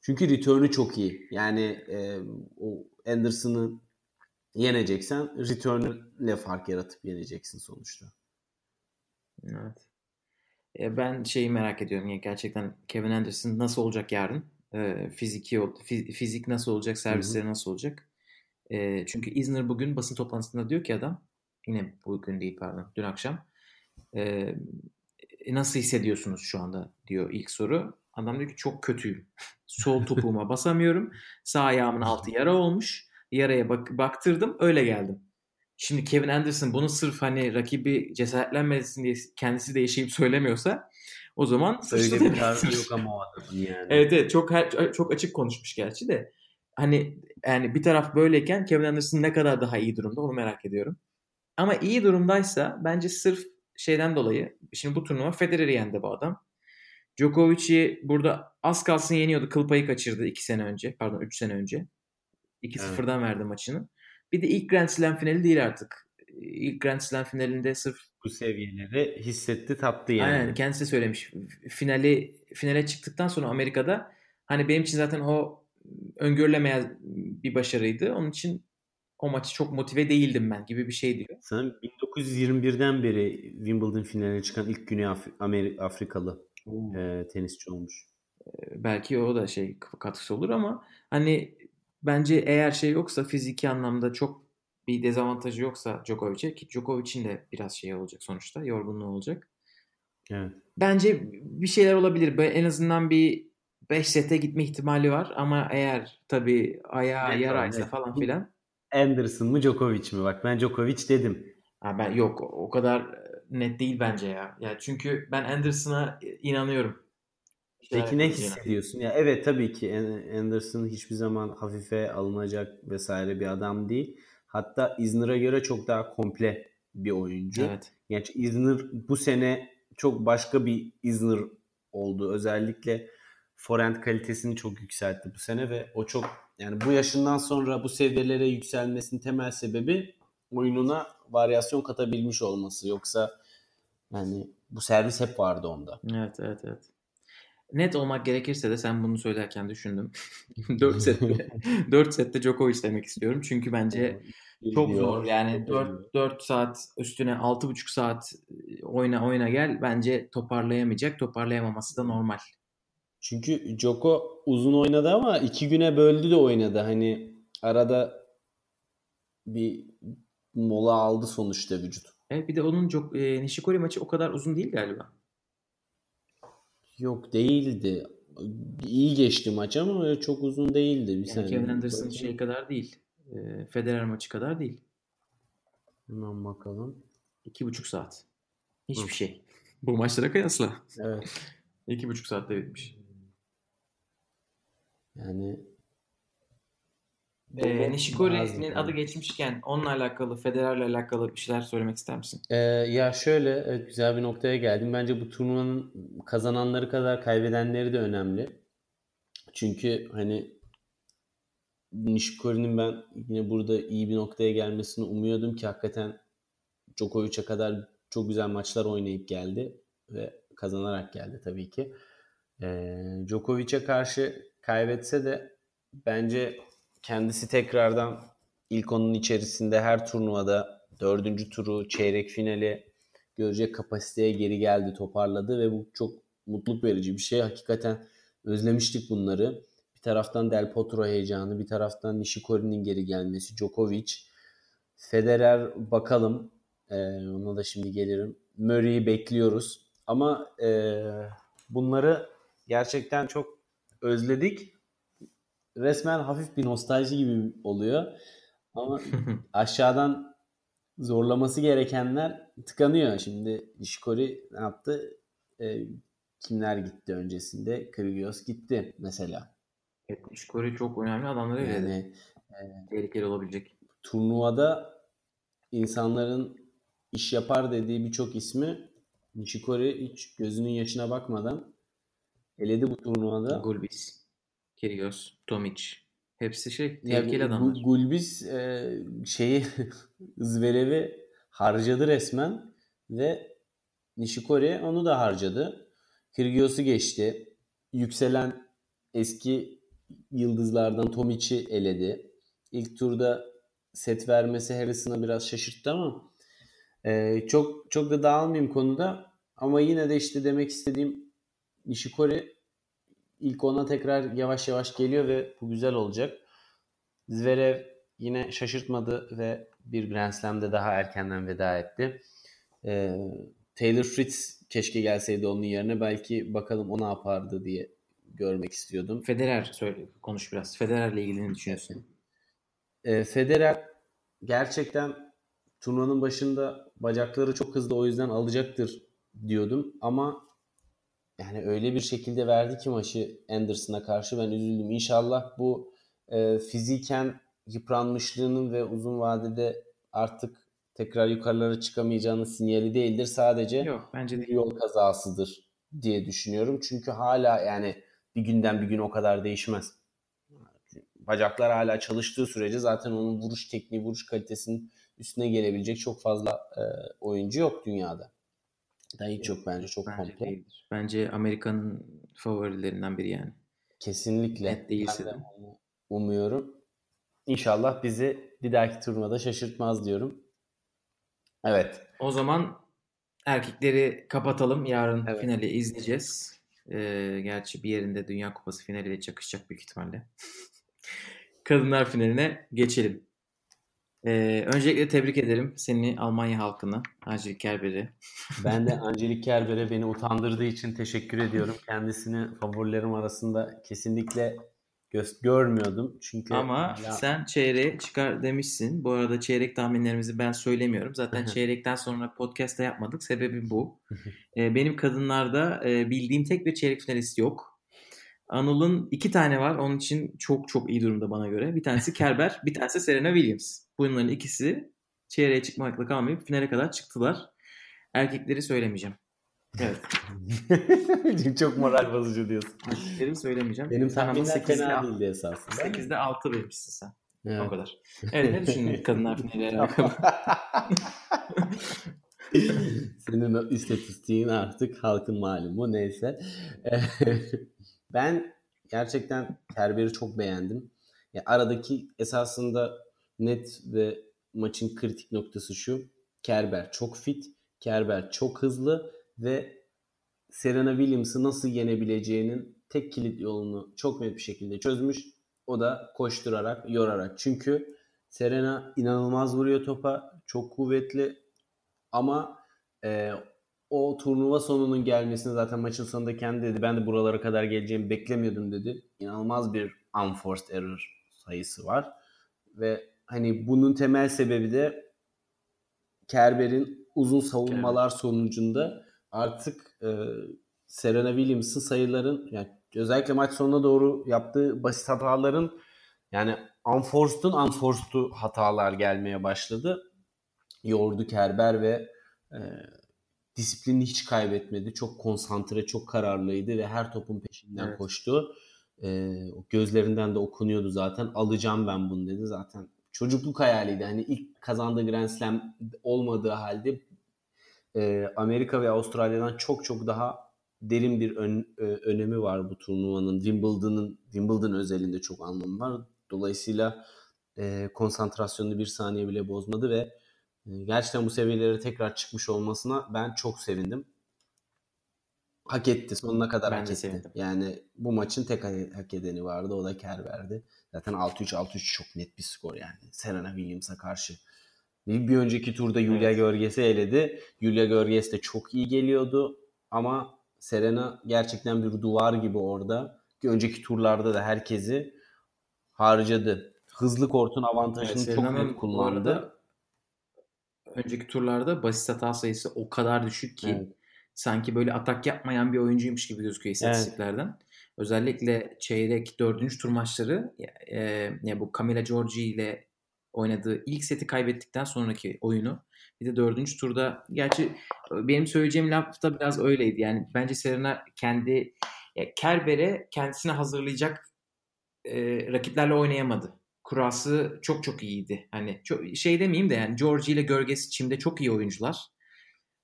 S3: Çünkü return'ü çok iyi. Yani e, o Anderson'ı yeneceksen return'le fark yaratıp yeneceksin sonuçta.
S2: Evet. E, Ben şeyi merak ediyorum. Yani gerçekten Kevin Anderson nasıl olacak yarın? E, fiziki fizik nasıl olacak? Servisleri nasıl olacak? E, çünkü Isner bugün basın toplantısında diyor ki adam yine bugün değil pardon dün akşam e, e, nasıl hissediyorsunuz şu anda diyor ilk soru. Adam diyor ki çok kötüyüm. Sol topuğuma basamıyorum. Sağ ayağımın altı yara olmuş. Yaraya bak baktırdım öyle geldim. Şimdi Kevin Anderson bunu sırf hani rakibi cesaretlenmesin diye kendisi de yaşayıp söylemiyorsa o zaman
S3: Öyle bir tarzı yok ama o adamın yani.
S2: Evet evet çok her- çok açık konuşmuş gerçi de. Hani yani bir taraf böyleyken Kevin Anderson ne kadar daha iyi durumda onu merak ediyorum. Ama iyi durumdaysa bence sırf şeyden dolayı şimdi bu turnuva Federer'i yendi bu adam. Djokovic'i burada az kalsın yeniyordu. Kıl payı kaçırdı 2 sene önce. Pardon 3 sene önce. 2-0'dan verdi maçını. Bir de ilk Grand Slam finali değil artık. İlk Grand Slam finalinde sırf
S3: Bu seviyeleri hissetti tattı yani.
S2: Aynen kendisi söylemiş. Finali finale çıktıktan sonra Amerika'da hani benim için zaten o öngörülemeyen bir başarıydı. Onun için o maçı çok motive değildim ben gibi bir şey diyor.
S3: Sanırım 1921'den beri Wimbledon finaline çıkan ilk Güney Af- Ameri- Afrikalı e, tenisçi olmuş.
S2: Belki o da şey katkısı olur ama hani bence eğer şey yoksa fiziki anlamda çok bir dezavantajı yoksa Djokovic'e ki Djokovic'in de biraz şey olacak sonuçta yorgunluğu olacak.
S3: Evet.
S2: Bence bir şeyler olabilir. En azından bir 5 sete gitme ihtimali var ama eğer tabii ayağı
S3: Evet,
S2: yaraysa
S3: evet.
S2: falan filan
S3: Anderson mı Djokovic mi? Bak ben Djokovic dedim.
S2: Ha ben yok o kadar net değil bence ya. Ya çünkü ben Anderson'a inanıyorum.
S3: Peki ne hissediyorsun? Ya evet tabii ki An- Anderson hiçbir zaman hafife alınacak vesaire bir adam değil. Hatta Isner'a göre çok daha komple bir oyuncu.
S2: Evet.
S3: Yani Isner bu sene çok başka bir Isner oldu. Özellikle forehand kalitesini çok yükseltti bu sene ve o çok yani bu yaşından sonra bu seviyelere yükselmesinin temel sebebi oyununa varyasyon katabilmiş olması. Yoksa yani bu servis hep vardı onda.
S2: Evet, evet, evet. Net olmak gerekirse de sen bunu söylerken düşündüm. 4 sette 4 sette Djokovic demek istiyorum. Çünkü bence çok zor. Yani 4 4 saat üstüne 6,5 saat oyna oyna gel bence toparlayamayacak. Toparlayamaması da normal.
S3: Çünkü Joko uzun oynadı ama iki güne böldü de oynadı. Hani arada bir mola aldı sonuçta vücut.
S2: Evet bir de onun çok e, Nishikori maçı o kadar uzun değil galiba.
S3: Yok değildi. İyi geçti maç ama çok uzun değildi. Bir
S2: Yani. Kevin Anderson şey kadar değil. E, Federer maçı kadar değil.
S3: Hemen bakalım.
S2: İki buçuk saat. Hiçbir
S3: Hı.
S2: şey. Bu maçlara kıyasla.
S3: Evet.
S2: İki buçuk saatte bitmiş.
S3: Yani
S2: Ee, Nishikori'nin adı geçmişken onunla alakalı, Federer'le alakalı bir şeyler söylemek ister misin?
S3: Ee, ya şöyle evet, güzel bir noktaya geldim. Bence bu turnuvanın kazananları kadar kaybedenleri de önemli. Çünkü hani Nishikori'nin ben yine burada iyi bir noktaya gelmesini umuyordum ki hakikaten Djokovic'e kadar çok güzel maçlar oynayıp geldi ve kazanarak geldi tabii ki. Ee, Djokovic'e karşı kaybetse de bence kendisi tekrardan ilk onun içerisinde her turnuvada dördüncü turu, çeyrek finali görecek kapasiteye geri geldi, toparladı ve bu çok mutluluk verici bir şey. Hakikaten özlemiştik bunları. Bir taraftan Del Potro heyecanı, bir taraftan Nishikori'nin geri gelmesi, Djokovic, Federer bakalım. Ee, ona da şimdi gelirim. Murray'i bekliyoruz. Ama e, bunları gerçekten çok özledik. Resmen hafif bir nostalji gibi oluyor. Ama aşağıdan zorlaması gerekenler tıkanıyor. Şimdi Nishikori ne yaptı? E, kimler gitti öncesinde? Kyrgios gitti mesela.
S2: Evet, Nishikori çok önemli adamları yani. E, Tehlikeli olabilecek.
S3: Turnuvada insanların iş yapar dediği birçok ismi Nishikori hiç gözünün yaşına bakmadan eledi bu turnuvada.
S2: Gulbis, Kyrgios, Tomic. Hepsi şey tehlikeli ya, adamlar.
S3: Gulbis e, şeyi Zverev'i harcadı resmen ve Nishikori onu da harcadı. Kyrgios'u geçti. Yükselen eski yıldızlardan Tomic'i eledi. İlk turda set vermesi Harrison'a biraz şaşırttı ama e, çok çok da dağılmayayım konuda ama yine de işte demek istediğim Nishikori ilk ona tekrar yavaş yavaş geliyor ve bu güzel olacak. Zverev yine şaşırtmadı ve bir Grand Slam'de daha erkenden veda etti. Ee, Taylor Fritz keşke gelseydi onun yerine. Belki bakalım o ne yapardı diye görmek istiyordum.
S2: Federer söyle konuş biraz. Federer'le ilgili ne düşünüyorsun?
S3: Ee, Federer gerçekten turnuvanın başında bacakları çok hızlı o yüzden alacaktır diyordum ama yani öyle bir şekilde verdi ki maçı Anderson'a karşı ben üzüldüm. İnşallah bu e, fiziken yıpranmışlığının ve uzun vadede artık tekrar yukarılara çıkamayacağının sinyali değildir. Sadece
S2: Yok, bence değil.
S3: yol kazasıdır diye düşünüyorum. Çünkü hala yani bir günden bir gün o kadar değişmez. Bacaklar hala çalıştığı sürece zaten onun vuruş tekniği, vuruş kalitesinin üstüne gelebilecek çok fazla e, oyuncu yok dünyada. Da hiç yok bence çok bence komple. Değildir.
S2: Bence Amerika'nın favorilerinden biri yani.
S3: Kesinlikle. Net değilse de. Umuyorum. İnşallah bizi bir dahaki turnuvada şaşırtmaz diyorum. Evet.
S2: O zaman erkekleri kapatalım. Yarın evet. finali izleyeceğiz. Ee, gerçi bir yerinde Dünya Kupası finaliyle çakışacak büyük ihtimalle. Kadınlar finaline geçelim. Ee, öncelikle tebrik ederim seni Almanya halkını, Angelik Kerber'i.
S3: Ben de Angelik Kerber'e beni utandırdığı için teşekkür ediyorum. Kendisini favorilerim arasında kesinlikle gö- görmüyordum. Çünkü
S2: Ama hala... sen çeyreğe çıkar demişsin. Bu arada çeyrek tahminlerimizi ben söylemiyorum. Zaten çeyrekten sonra podcast'ta yapmadık. Sebebi bu. ee, benim kadınlarda e, bildiğim tek bir çeyrek finalist yok. Anıl'ın iki tane var. Onun için çok çok iyi durumda bana göre. Bir tanesi Kerber, bir tanesi Serena Williams. Bunların ikisi çeyreğe çıkmakla kalmayıp finale kadar çıktılar. Erkekleri söylemeyeceğim. Evet.
S3: Çok moral bozucu diyorsun.
S2: Erkekleri söylemeyeceğim.
S3: Benim tahminler fena değildi esasında.
S2: 8'de 6 vermişsin sen. Evet. O kadar. Evet ne düşündün kadınlar finaliyle alakalı?
S3: Senin o istatistiğin artık halkın malumu neyse. Ben gerçekten Kerber'i çok beğendim. Ya aradaki esasında net ve maçın kritik noktası şu. Kerber çok fit, Kerber çok hızlı ve Serena Williams'ı nasıl yenebileceğinin tek kilit yolunu çok net bir şekilde çözmüş. O da koşturarak, yorarak. Çünkü Serena inanılmaz vuruyor topa. Çok kuvvetli. Ama e, o turnuva sonunun gelmesini zaten maçın sonunda kendi dedi. Ben de buralara kadar geleceğimi beklemiyordum dedi. İnanılmaz bir unforced error sayısı var. Ve hani bunun temel sebebi de Kerber'in uzun savunmalar evet. sonucunda artık e, Serena Williams'ın sayıların yani özellikle maç sonuna doğru yaptığı basit hataların yani unforced'un unforced'u hatalar gelmeye başladı. Yordu Kerber ve e, disiplini hiç kaybetmedi. Çok konsantre, çok kararlıydı ve her topun peşinden evet. koştu. E, gözlerinden de okunuyordu zaten. Alacağım ben bunu dedi. Zaten çocukluk hayaliydi. Hani ilk kazandığı Grand Slam olmadığı halde e, Amerika ve Avustralya'dan çok çok daha derin bir ön, e, önemi var bu turnuvanın. Wimbledon'ın Wimbledon özelinde çok anlamı var. Dolayısıyla e, konsantrasyonunu bir saniye bile bozmadı ve gerçekten bu seviyelere tekrar çıkmış olmasına ben çok sevindim. Hak etti. Sonuna kadar ben hak etti. Sevindim. Yani bu maçın tek hak edeni vardı. O da Kerber'di. Zaten 6-3 6-3 çok net bir skor yani. Serena Williams'a karşı. Bir, bir önceki turda Julia evet. Görges'i eledi. Julia Görges de çok iyi geliyordu ama Serena gerçekten bir duvar gibi orada. Ki önceki turlarda da herkesi harcadı. Hızlı kortun avantajını evet, çok net kullandı.
S2: Önceki turlarda basit hata sayısı o kadar düşük ki evet. sanki böyle atak yapmayan bir oyuncuymuş gibi gözüküyor istatistiklerden. Evet. Özellikle çeyrek dördüncü tur maçları e, ya bu Camila Giorgi ile oynadığı ilk seti kaybettikten sonraki oyunu bir de dördüncü turda gerçi benim söyleyeceğim laf da biraz öyleydi. Yani bence Serena kendi Kerber'e kendisine hazırlayacak e, rakiplerle oynayamadı. Kurası çok çok iyiydi. Hani çok, şey demeyeyim de yani Georgie ile Görges çimde çok iyi oyuncular.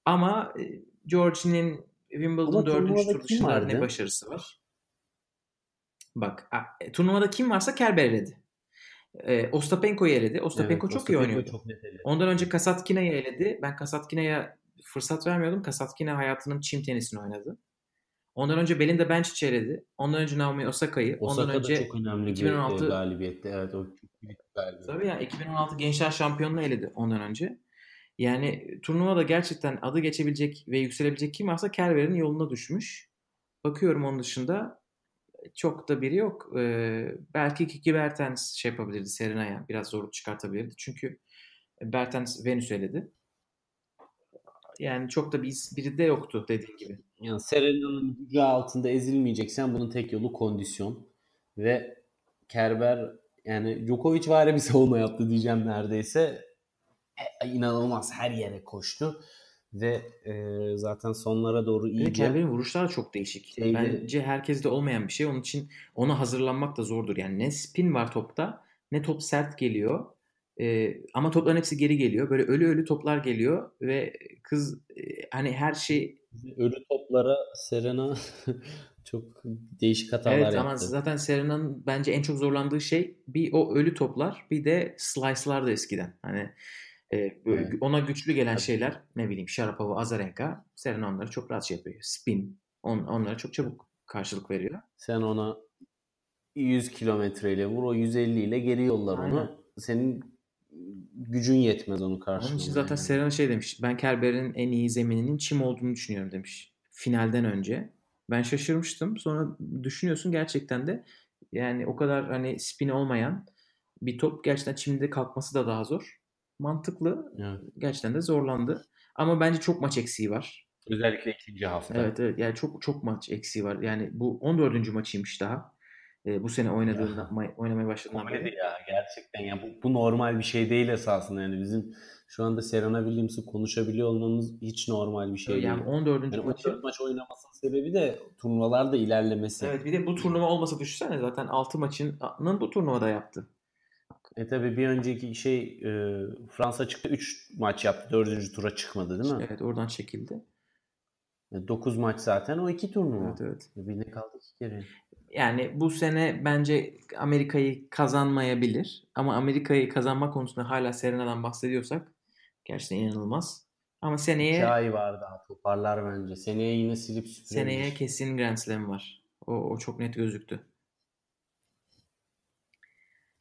S2: Ama e, Georgie'nin Wimbledon dördüncü tur dışında ne başarısı var? Bak e, turnuvada kim varsa Kerber eledi. E, Ostapenko'yu eledi. Ostapenko evet, çok Ostapenko iyi oynuyordu. Çok Ondan önce Kasatkina'yı eledi. Ben Kasatkina'ya fırsat vermiyordum. Kasatkina hayatının çim tenisini oynadı. Ondan önce Belinda Bencic eledi. Ondan önce Naomi Osaka'yı.
S3: Osaka
S2: ondan önce
S3: çok önemli 2016 bir galibiyetti. Evet o büyük
S2: galibiyet. Tabii ya 2016 Gençler Şampiyonluğu eledi ondan önce. Yani turnuvada gerçekten adı geçebilecek ve yükselebilecek kim varsa Kerber'in yoluna düşmüş. Bakıyorum onun dışında çok da biri yok. Ee, belki Kiki Bertens şey yapabilirdi Serena'ya. Biraz zorluk çıkartabilirdi. Çünkü Bertens Venüs eledi. Yani çok da bir, biri de yoktu dediğin gibi.
S3: Yani Serena'nın gücü altında ezilmeyeceksen bunun tek yolu kondisyon. Ve Kerber yani Djokovic var bir savunma yaptı diyeceğim neredeyse. E, inanılmaz her yere koştu. Ve e, zaten sonlara doğru iyice...
S2: Evet, Kerber'in vuruşları çok değişik. Şeyde... Bence herkeste olmayan bir şey. Onun için ona hazırlanmak da zordur. Yani ne spin var topta ne top sert geliyor. E, ama topların hepsi geri geliyor. Böyle ölü ölü toplar geliyor ve kız e, hani her şey
S3: ölü toplara Serena çok değişik hatalar evet, yaptı. Evet ama
S2: zaten Serena'nın bence en çok zorlandığı şey bir o ölü toplar bir de slice'lar da eskiden. Hani e, evet. ona güçlü gelen Tabii. şeyler ne bileyim Sharapova, Azarenka Serena onları çok rahat şey yapıyor. Spin on, onlara çok çabuk karşılık veriyor.
S3: Sen ona 100 kilometreyle vur o 150 ile geri yollar Aynen. onu. Senin gücün yetmez onu karşılamaya.
S2: Onun için zaten yani. Serena şey demiş. Ben Kerber'in en iyi zemininin çim olduğunu düşünüyorum demiş. Finalden önce. Ben şaşırmıştım. Sonra düşünüyorsun gerçekten de yani o kadar hani spin olmayan bir top gerçekten çimde kalkması da daha zor. Mantıklı. Evet. Gerçekten de zorlandı. Ama bence çok maç eksiği var.
S3: Özellikle ikinci hafta.
S2: Evet evet. Yani çok çok maç eksiği var. Yani bu 14. maçıymış daha. E, bu sene oynadığında ya. oynamaya başladığında
S3: beri. ya gerçekten ya bu, bu normal bir şey değil esasında yani bizim şu anda Serena Williams'ı konuşabiliyor olmamız hiç normal bir şey yani
S2: değil. Yani 14. Yani
S3: maçı 14 maç oynamasının sebebi de turnuvalarda ilerlemesi.
S2: Evet bir de bu turnuva olmasa düşünsene zaten 6 maçının bu turnuvada yaptı.
S3: E tabi bir önceki şey e, Fransa çıktı 3 maç yaptı. 4. tura çıkmadı değil mi?
S2: Evet oradan çekildi.
S3: 9 e, maç zaten o iki turnuva.
S2: Evet evet.
S3: E, bir ne kaldı iki kere.
S2: Yani bu sene bence Amerika'yı kazanmayabilir. Ama Amerika'yı kazanma konusunda hala Serena'dan bahsediyorsak gerçekten inanılmaz. Ama seneye...
S3: İki ay var daha toparlar bence. Seneye yine silip süpürebilir.
S2: Seneye kesin Grand Slam var. O, o çok net gözüktü.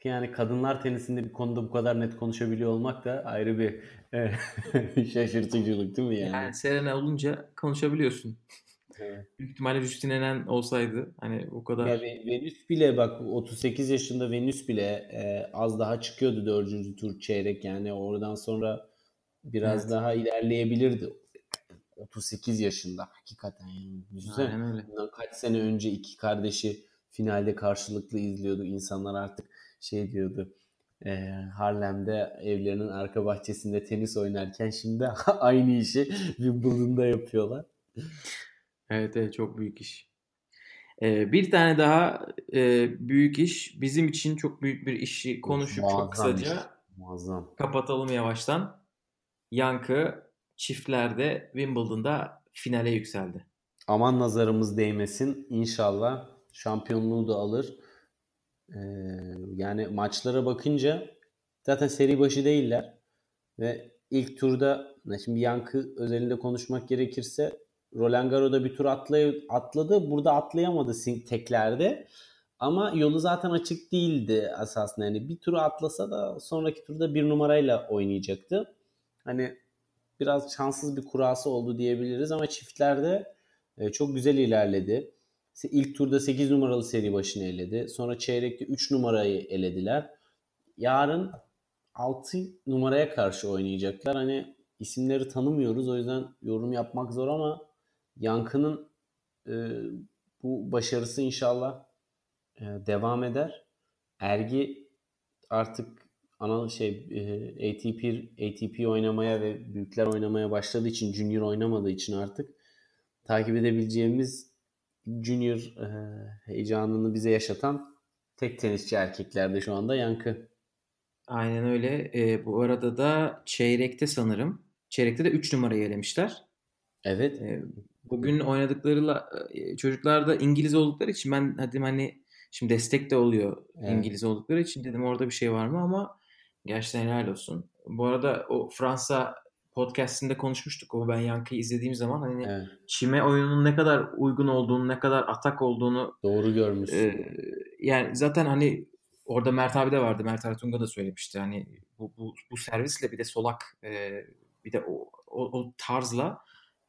S3: Yani kadınlar tenisinde bir konuda bu kadar net konuşabiliyor olmak da ayrı bir şaşırtıcılık değil mi yani? Yani
S2: Serena olunca konuşabiliyorsun. Evet. Büyük ihtimalle Justine olsaydı hani o kadar.
S3: Ya Venüs bile bak 38 yaşında Venüs bile e, az daha çıkıyordu dördüncü tur çeyrek yani oradan sonra biraz evet. daha ilerleyebilirdi. 38 yaşında hakikaten yani. Öyle. Kaç sene önce iki kardeşi finalde karşılıklı izliyordu. İnsanlar artık şey diyordu. E, Harlem'de evlerinin arka bahçesinde tenis oynarken şimdi aynı işi Wimbledon'da yapıyorlar.
S2: Evet evet çok büyük iş. Ee, bir tane daha e, büyük iş bizim için çok büyük bir işi konuşup
S3: Muazzam
S2: çok kısaca
S3: iş. Muazzam.
S2: kapatalım yavaştan. Yankı çiftlerde Wimbledon'da finale yükseldi.
S3: Aman nazarımız değmesin. İnşallah şampiyonluğu da alır. Ee, yani maçlara bakınca zaten seri başı değiller. Ve ilk turda şimdi Yankı özelinde konuşmak gerekirse Roland Garros'da bir tur atlay atladı. Burada atlayamadı teklerde. Ama yolu zaten açık değildi asasında. Yani bir turu atlasa da sonraki turda bir numarayla oynayacaktı. Hani biraz şanssız bir kurası oldu diyebiliriz ama çiftlerde e, çok güzel ilerledi. İlk turda 8 numaralı seri başını eledi. Sonra çeyrekte 3 numarayı elediler. Yarın 6 numaraya karşı oynayacaklar. Hani isimleri tanımıyoruz o yüzden yorum yapmak zor ama Yankı'nın e, bu başarısı inşallah e, devam eder. Ergi artık ana şey e, ATP ATP oynamaya ve büyükler oynamaya başladığı için junior oynamadığı için artık takip edebileceğimiz junior e, heyecanını bize yaşatan tek tenisçi erkeklerde şu anda Yankı.
S2: Aynen öyle. E, bu arada da çeyrekte sanırım. Çeyrekte de 3 numarayı elemişler.
S3: Evet.
S2: E, bugün oynadıkları e, çocuklar da İngiliz oldukları için ben dedim hani şimdi destek de oluyor evet. İngiliz oldukları için dedim orada bir şey var mı ama gerçekten helal olsun. Bu arada o Fransa podcastinde konuşmuştuk. O ben Yankı'yı izlediğim zaman hani evet. çime oyunun ne kadar uygun olduğunu, ne kadar atak olduğunu
S3: doğru görmüşsün.
S2: E, yani zaten hani orada Mert abi de vardı. Mert Artunga da söylemişti. Hani bu, bu, bu servisle bir de solak e, bir de o, o, o tarzla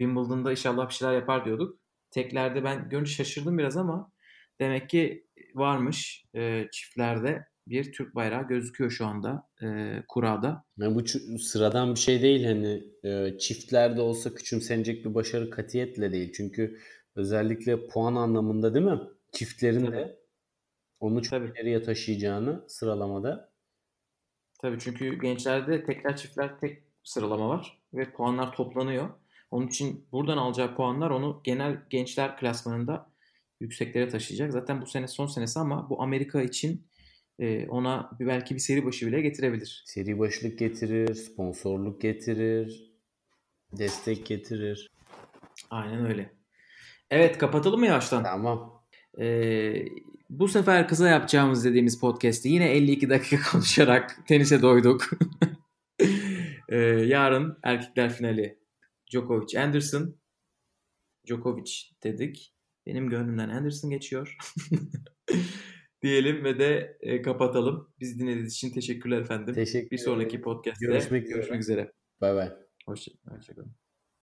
S2: Wimbledon'da inşallah bir şeyler yapar diyorduk. Teklerde ben görünce şaşırdım biraz ama demek ki varmış e, çiftlerde bir Türk bayrağı gözüküyor şu anda e, kurada.
S3: Yani bu sıradan bir şey değil hani e, çiftlerde olsa küçümsenecek bir başarı katiyetle değil. Çünkü özellikle puan anlamında değil mi? Çiftlerin Tabii. de onu çok Tabii. ileriye taşıyacağını sıralamada.
S2: Tabii çünkü gençlerde tekler çiftler tek sıralama var ve puanlar toplanıyor. Onun için buradan alacağı puanlar onu genel gençler klasmanında yükseklere taşıyacak. Zaten bu sene son senesi ama bu Amerika için e, ona belki bir seri başı bile getirebilir.
S3: Seri başlık getirir, sponsorluk getirir, destek getirir.
S2: Aynen öyle. Evet kapatalım mı yavaştan?
S3: Tamam.
S2: Ee, bu sefer kısa yapacağımız dediğimiz podcast'i yine 52 dakika konuşarak tenise doyduk. ee, yarın erkekler finali Djokovic Anderson. Djokovic dedik. Benim gönlümden Anderson geçiyor. Diyelim ve de e, kapatalım. Biz dinlediğiniz için teşekkürler efendim.
S3: Teşekkür
S2: Bir sonraki podcast'te
S3: görüşmek,
S2: görüşmek üzere.
S3: Bay bay.
S2: Hoşçakalın.